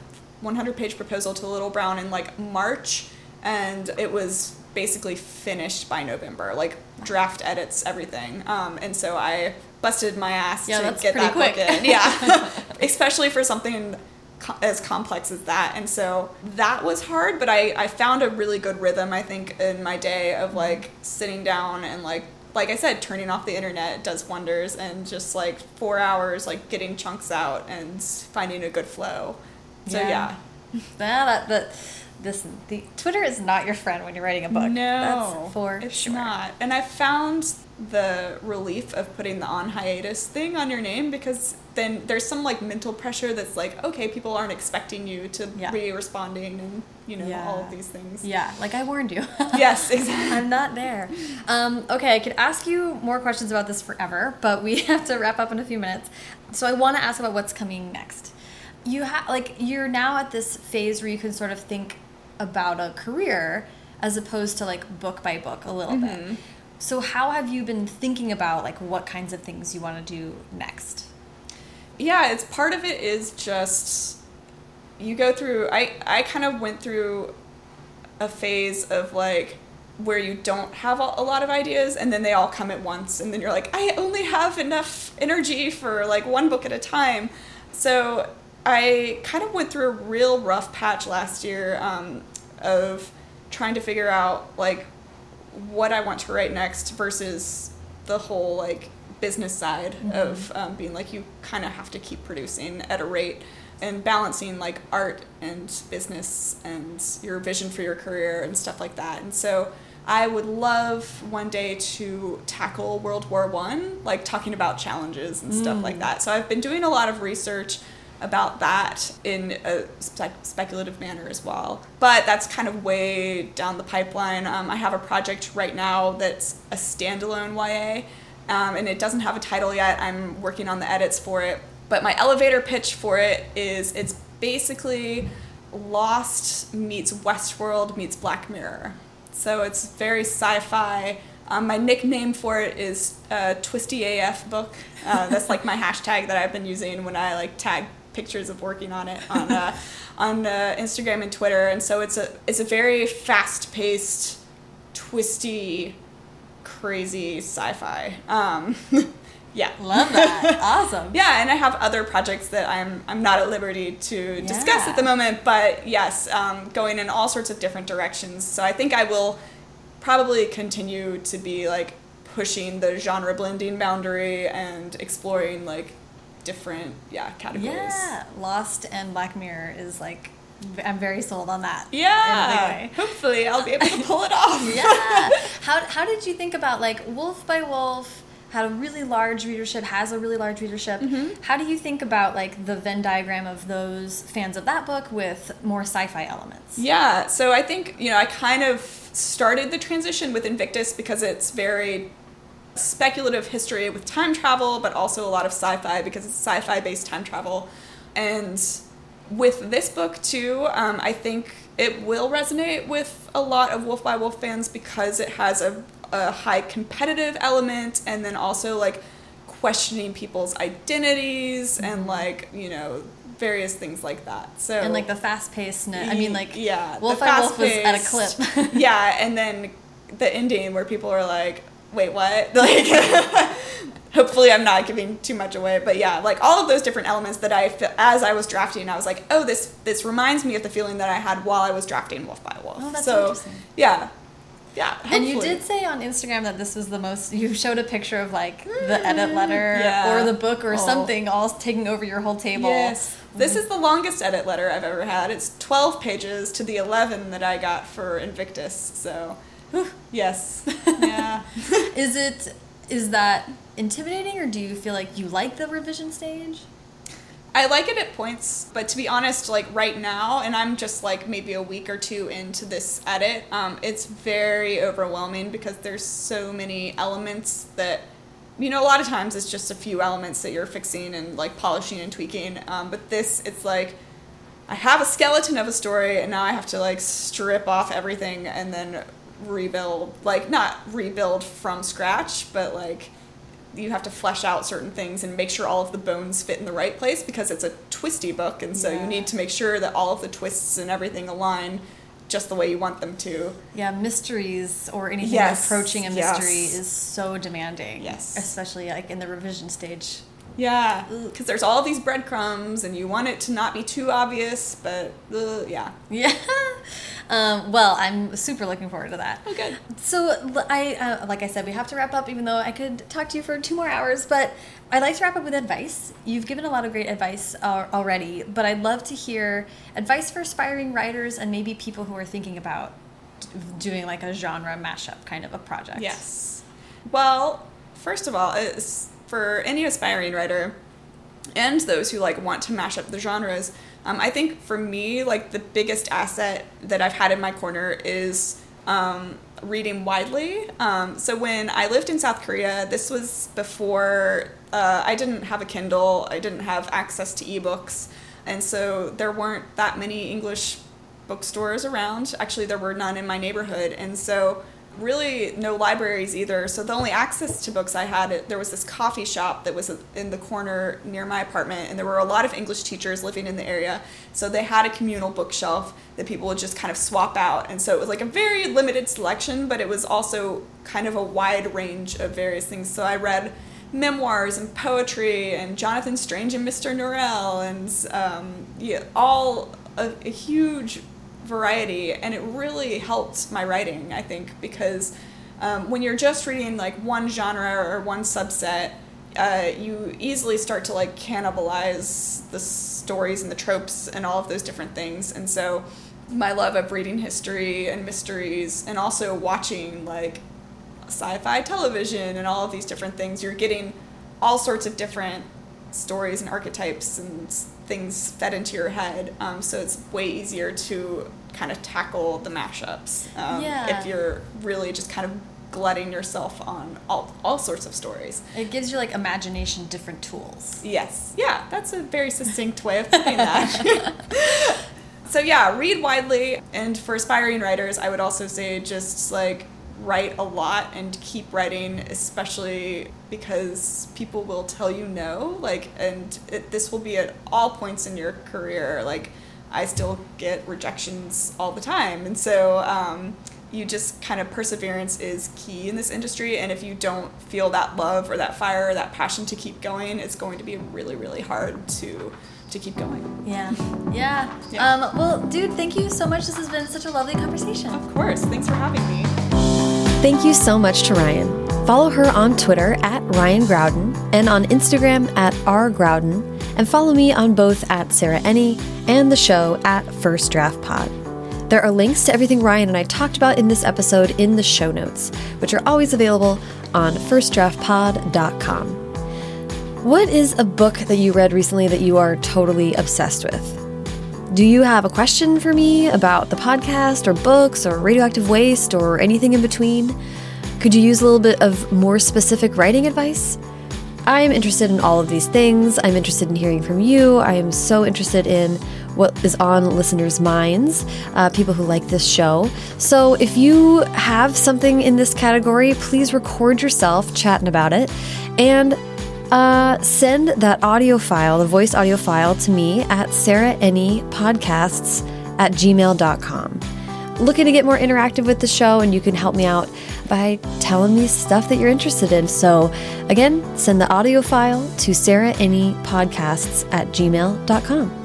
100 page proposal to Little Brown in like March, and it was basically finished by November, like draft edits, everything. Um, and so I busted my ass Yeah, to get that quick. book in. Yeah, <laughs> <laughs> especially for something as complex as that. And so that was hard, but I, I found a really good rhythm, I think, in my day of like sitting down and like, like I said, turning off the internet does wonders and just like four hours, like getting chunks out and finding a good flow. So Yeah. yeah. <laughs> That, that, this, the Twitter is not your friend when you're writing a book. No, That's for it's sure. not. And I found the relief of putting the on hiatus thing on your name because then there's some like mental pressure that's like, okay, people aren't expecting you to Yeah. be responding and you know all of these things. Yeah, like I warned you. <laughs> Yes, exactly. I'm not there. Um, okay, I could ask you more questions about this forever, but we <laughs> have to wrap up in a few minutes. So I want to ask about what's coming next. You have like you're now at this phase where you can sort of think about a career as opposed to like book by book a little bit. Mm-hmm. So how have you been thinking about like what kinds of things you want to do next? yeah it's part of it is just you go through i i kind of went through a phase of like where you don't have a, a lot of ideas and then they all come at once and then you're like i only have enough energy for like one book at a time so i kind of went through a real rough patch last year um, of trying to figure out like what I want to write next versus the whole like business side of um, being like you kind of have to keep producing at a rate and balancing like art and business and your vision for your career and stuff like that. And so I would love one day to tackle World War One, like talking about challenges and stuff like that. So I've been doing a lot of research about that in a spec- speculative manner as well. But that's kind of way down the pipeline. Um, I have a project right now that's a standalone YA, um, and it doesn't have a title yet. I'm working on the edits for it. But my elevator pitch for it is it's basically Lost meets Westworld meets Black Mirror. So it's very sci fi. Um, my nickname for it is uh, Twisty AF book. Uh, that's like my <laughs> hashtag that I've been using when I like tag pictures of working on it on uh, <laughs> on uh, Instagram and Twitter. And so it's a it's a very fast paced, twisty, crazy sci-fi. Um, <laughs> yeah. Love that. <laughs> awesome. Yeah, and I have other projects that I'm I'm not at liberty to discuss Yeah. at the moment, but yes, um, going in all sorts of different directions. So I think I will probably continue to be like pushing the genre blending boundary and exploring like different yeah categories. Yeah, Lost and Black Mirror is like I'm very sold on that. in a big Yeah. Hopefully, I'll be able to pull it off. <laughs> yeah. How how did you think about like Wolf by Wolf had a really large readership, has a really large readership. Mm-hmm. How do you think about like the Venn diagram of those fans of that book with more sci-fi elements? Yeah, so I think, you know, I kind of started the transition with Invictus because it's very speculative history with time travel, but also a lot of sci fi because it's sci fi based time travel. And with this book, too, um, I think it will resonate with a lot of Wolf by Wolf fans because it has a, a high competitive element and then also like questioning people's identities and like, you know, various things like that. So And like the fast-paced, I mean like yeah, Wolf the by Wolf was at a clip. <laughs> yeah, and then the ending where people are like, "Wait, what?" <laughs> Like, hopefully, I'm not giving too much away, but yeah, like all of those different elements that I, as I was drafting, I was like, "Oh, this this reminds me of the feeling that I had while I was drafting Wolf by Wolf." Oh, that's so, interesting. Yeah, yeah. And you did say on Instagram that this was the most. You showed a picture of like the mm, edit letter Yeah. or the book or Oh. something, all taking over your whole table. Yes. Mm-hmm. This is the longest edit letter I've ever had. It's 12 pages to the 11 that I got for Invictus. So, <laughs> yes. <laughs> Yeah. <laughs> Is it? Is that intimidating, or do you feel like you like the revision stage? I like it at points, but to be honest, like right now, and I'm just like maybe a week or two into this edit, um, it's very overwhelming because there's so many elements that you know, a lot of times it's just a few elements that you're fixing and like polishing and tweaking. Um, but this, it's like I have a skeleton of a story, and now I have to like strip off everything and then rebuild. Like not rebuild from scratch, but like you have to flesh out certain things and make sure all of the bones fit in the right place because it's a twisty book, and so Yeah. you need to make sure that all of the twists and everything align just the way you want them to. Yeah, mysteries or anything Yes, approaching a yes. mystery is so demanding. Yes. Especially like in the revision stage. Yeah, because there's all these breadcrumbs, and you want it to not be too obvious, but uh, yeah. <laughs> Yeah. um, well, I'm super looking forward to that. Oh, good. So I uh, like I said, we have to wrap up. Even though I could talk to you for two more hours, but I'd like to wrap up with advice. You've given a lot of great advice uh, already, but I'd love to hear advice for aspiring writers and maybe people who are thinking about doing like a genre mashup kind of a project. Yes. Well, first of all, it's for any aspiring writer and those who like want to mash up the genres, um, I think for me, like the biggest asset that I've had in my corner is um, reading widely. Um, so when I lived in South Korea, this was before uh, I didn't have a Kindle, I didn't have access to ebooks, and so there weren't that many English bookstores around. Actually, there were none in my neighborhood, and so really no libraries either. So the only access to books I had, there was this coffee shop that was in the corner near my apartment, and there were a lot of English teachers living in the area. So they had a communal bookshelf that people would just kind of swap out, and so it was like a very limited selection, but it was also kind of a wide range of various things. So I read memoirs and poetry and Jonathan Strange and Mr. Norrell and um, yeah, all a, a huge variety, and it really helped my writing. I think because um, when you're just reading like one genre or one subset, uh, you easily start to like cannibalize the stories and the tropes and all of those different things, and so my love of reading history and mysteries and also watching like sci-fi television and all of these different things you're getting all sorts of different stories and archetypes and things fed into your head um, so it's way easier to kind of tackle the mashups um, Yeah. if you're really just kind of glutting yourself on all, all sorts of stories It gives you like imagination different tools. Yes. Yeah, that's a very succinct way of putting that. <laughs> so yeah, read widely and for aspiring writers, I would also say just like write a lot and keep writing especially because people will tell you no like and it, this will be at all points in your career like I still get rejections all the time and so um, you just kind of perseverance is key in this industry and if you don't feel that love or that fire or that passion to keep going it's going to be really really hard to to keep going Yeah. Yeah. Yeah. Um, well, dude, thank you so much. This has been such a lovely conversation. of course thanks for having me Thank you so much to Ryan. Follow her on Twitter at Ryan Graudin and on Instagram at rgraudin, and follow me on both at Sarah Enni and the show at First Draft Pod. There are links to everything Ryan and I talked about in this episode in the show notes, which are always available on firstdraftpod.com. What is a book that you read recently that you are totally obsessed with? Do you have a question for me about the podcast or books or radioactive waste or anything in between? Could you use a little bit of more specific writing advice? I am interested in all of these things. I'm interested in hearing from you. I am so interested in what is on listeners' minds, uh, people who like this show. So if you have something in this category, please record yourself chatting about it and uh, send that audio file, the voice audio file, to me at sarahennipodcasts at gmail.com. Looking to get more interactive with the show, and you can help me out by telling me stuff that you're interested in. So, again, send the audio file to sarahennipodcasts at gmail.com.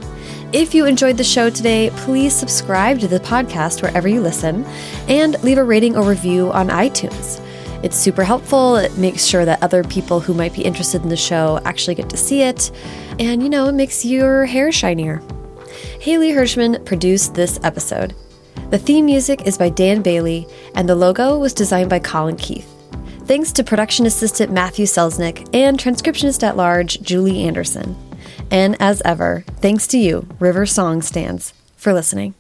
If you enjoyed the show today, please subscribe to the podcast wherever you listen and leave a rating or review on iTunes. It's super helpful. It makes sure that other people who might be interested in the show actually get to see it. And, you know, it makes your hair shinier. Haley Hirschman produced this episode. The theme music is by Dan Bailey, and the logo was designed by Colin Keith. Thanks to production assistant Matthew Selznick and transcriptionist at large Julie Anderson. And as ever, thanks to you, River Song Stands, for listening.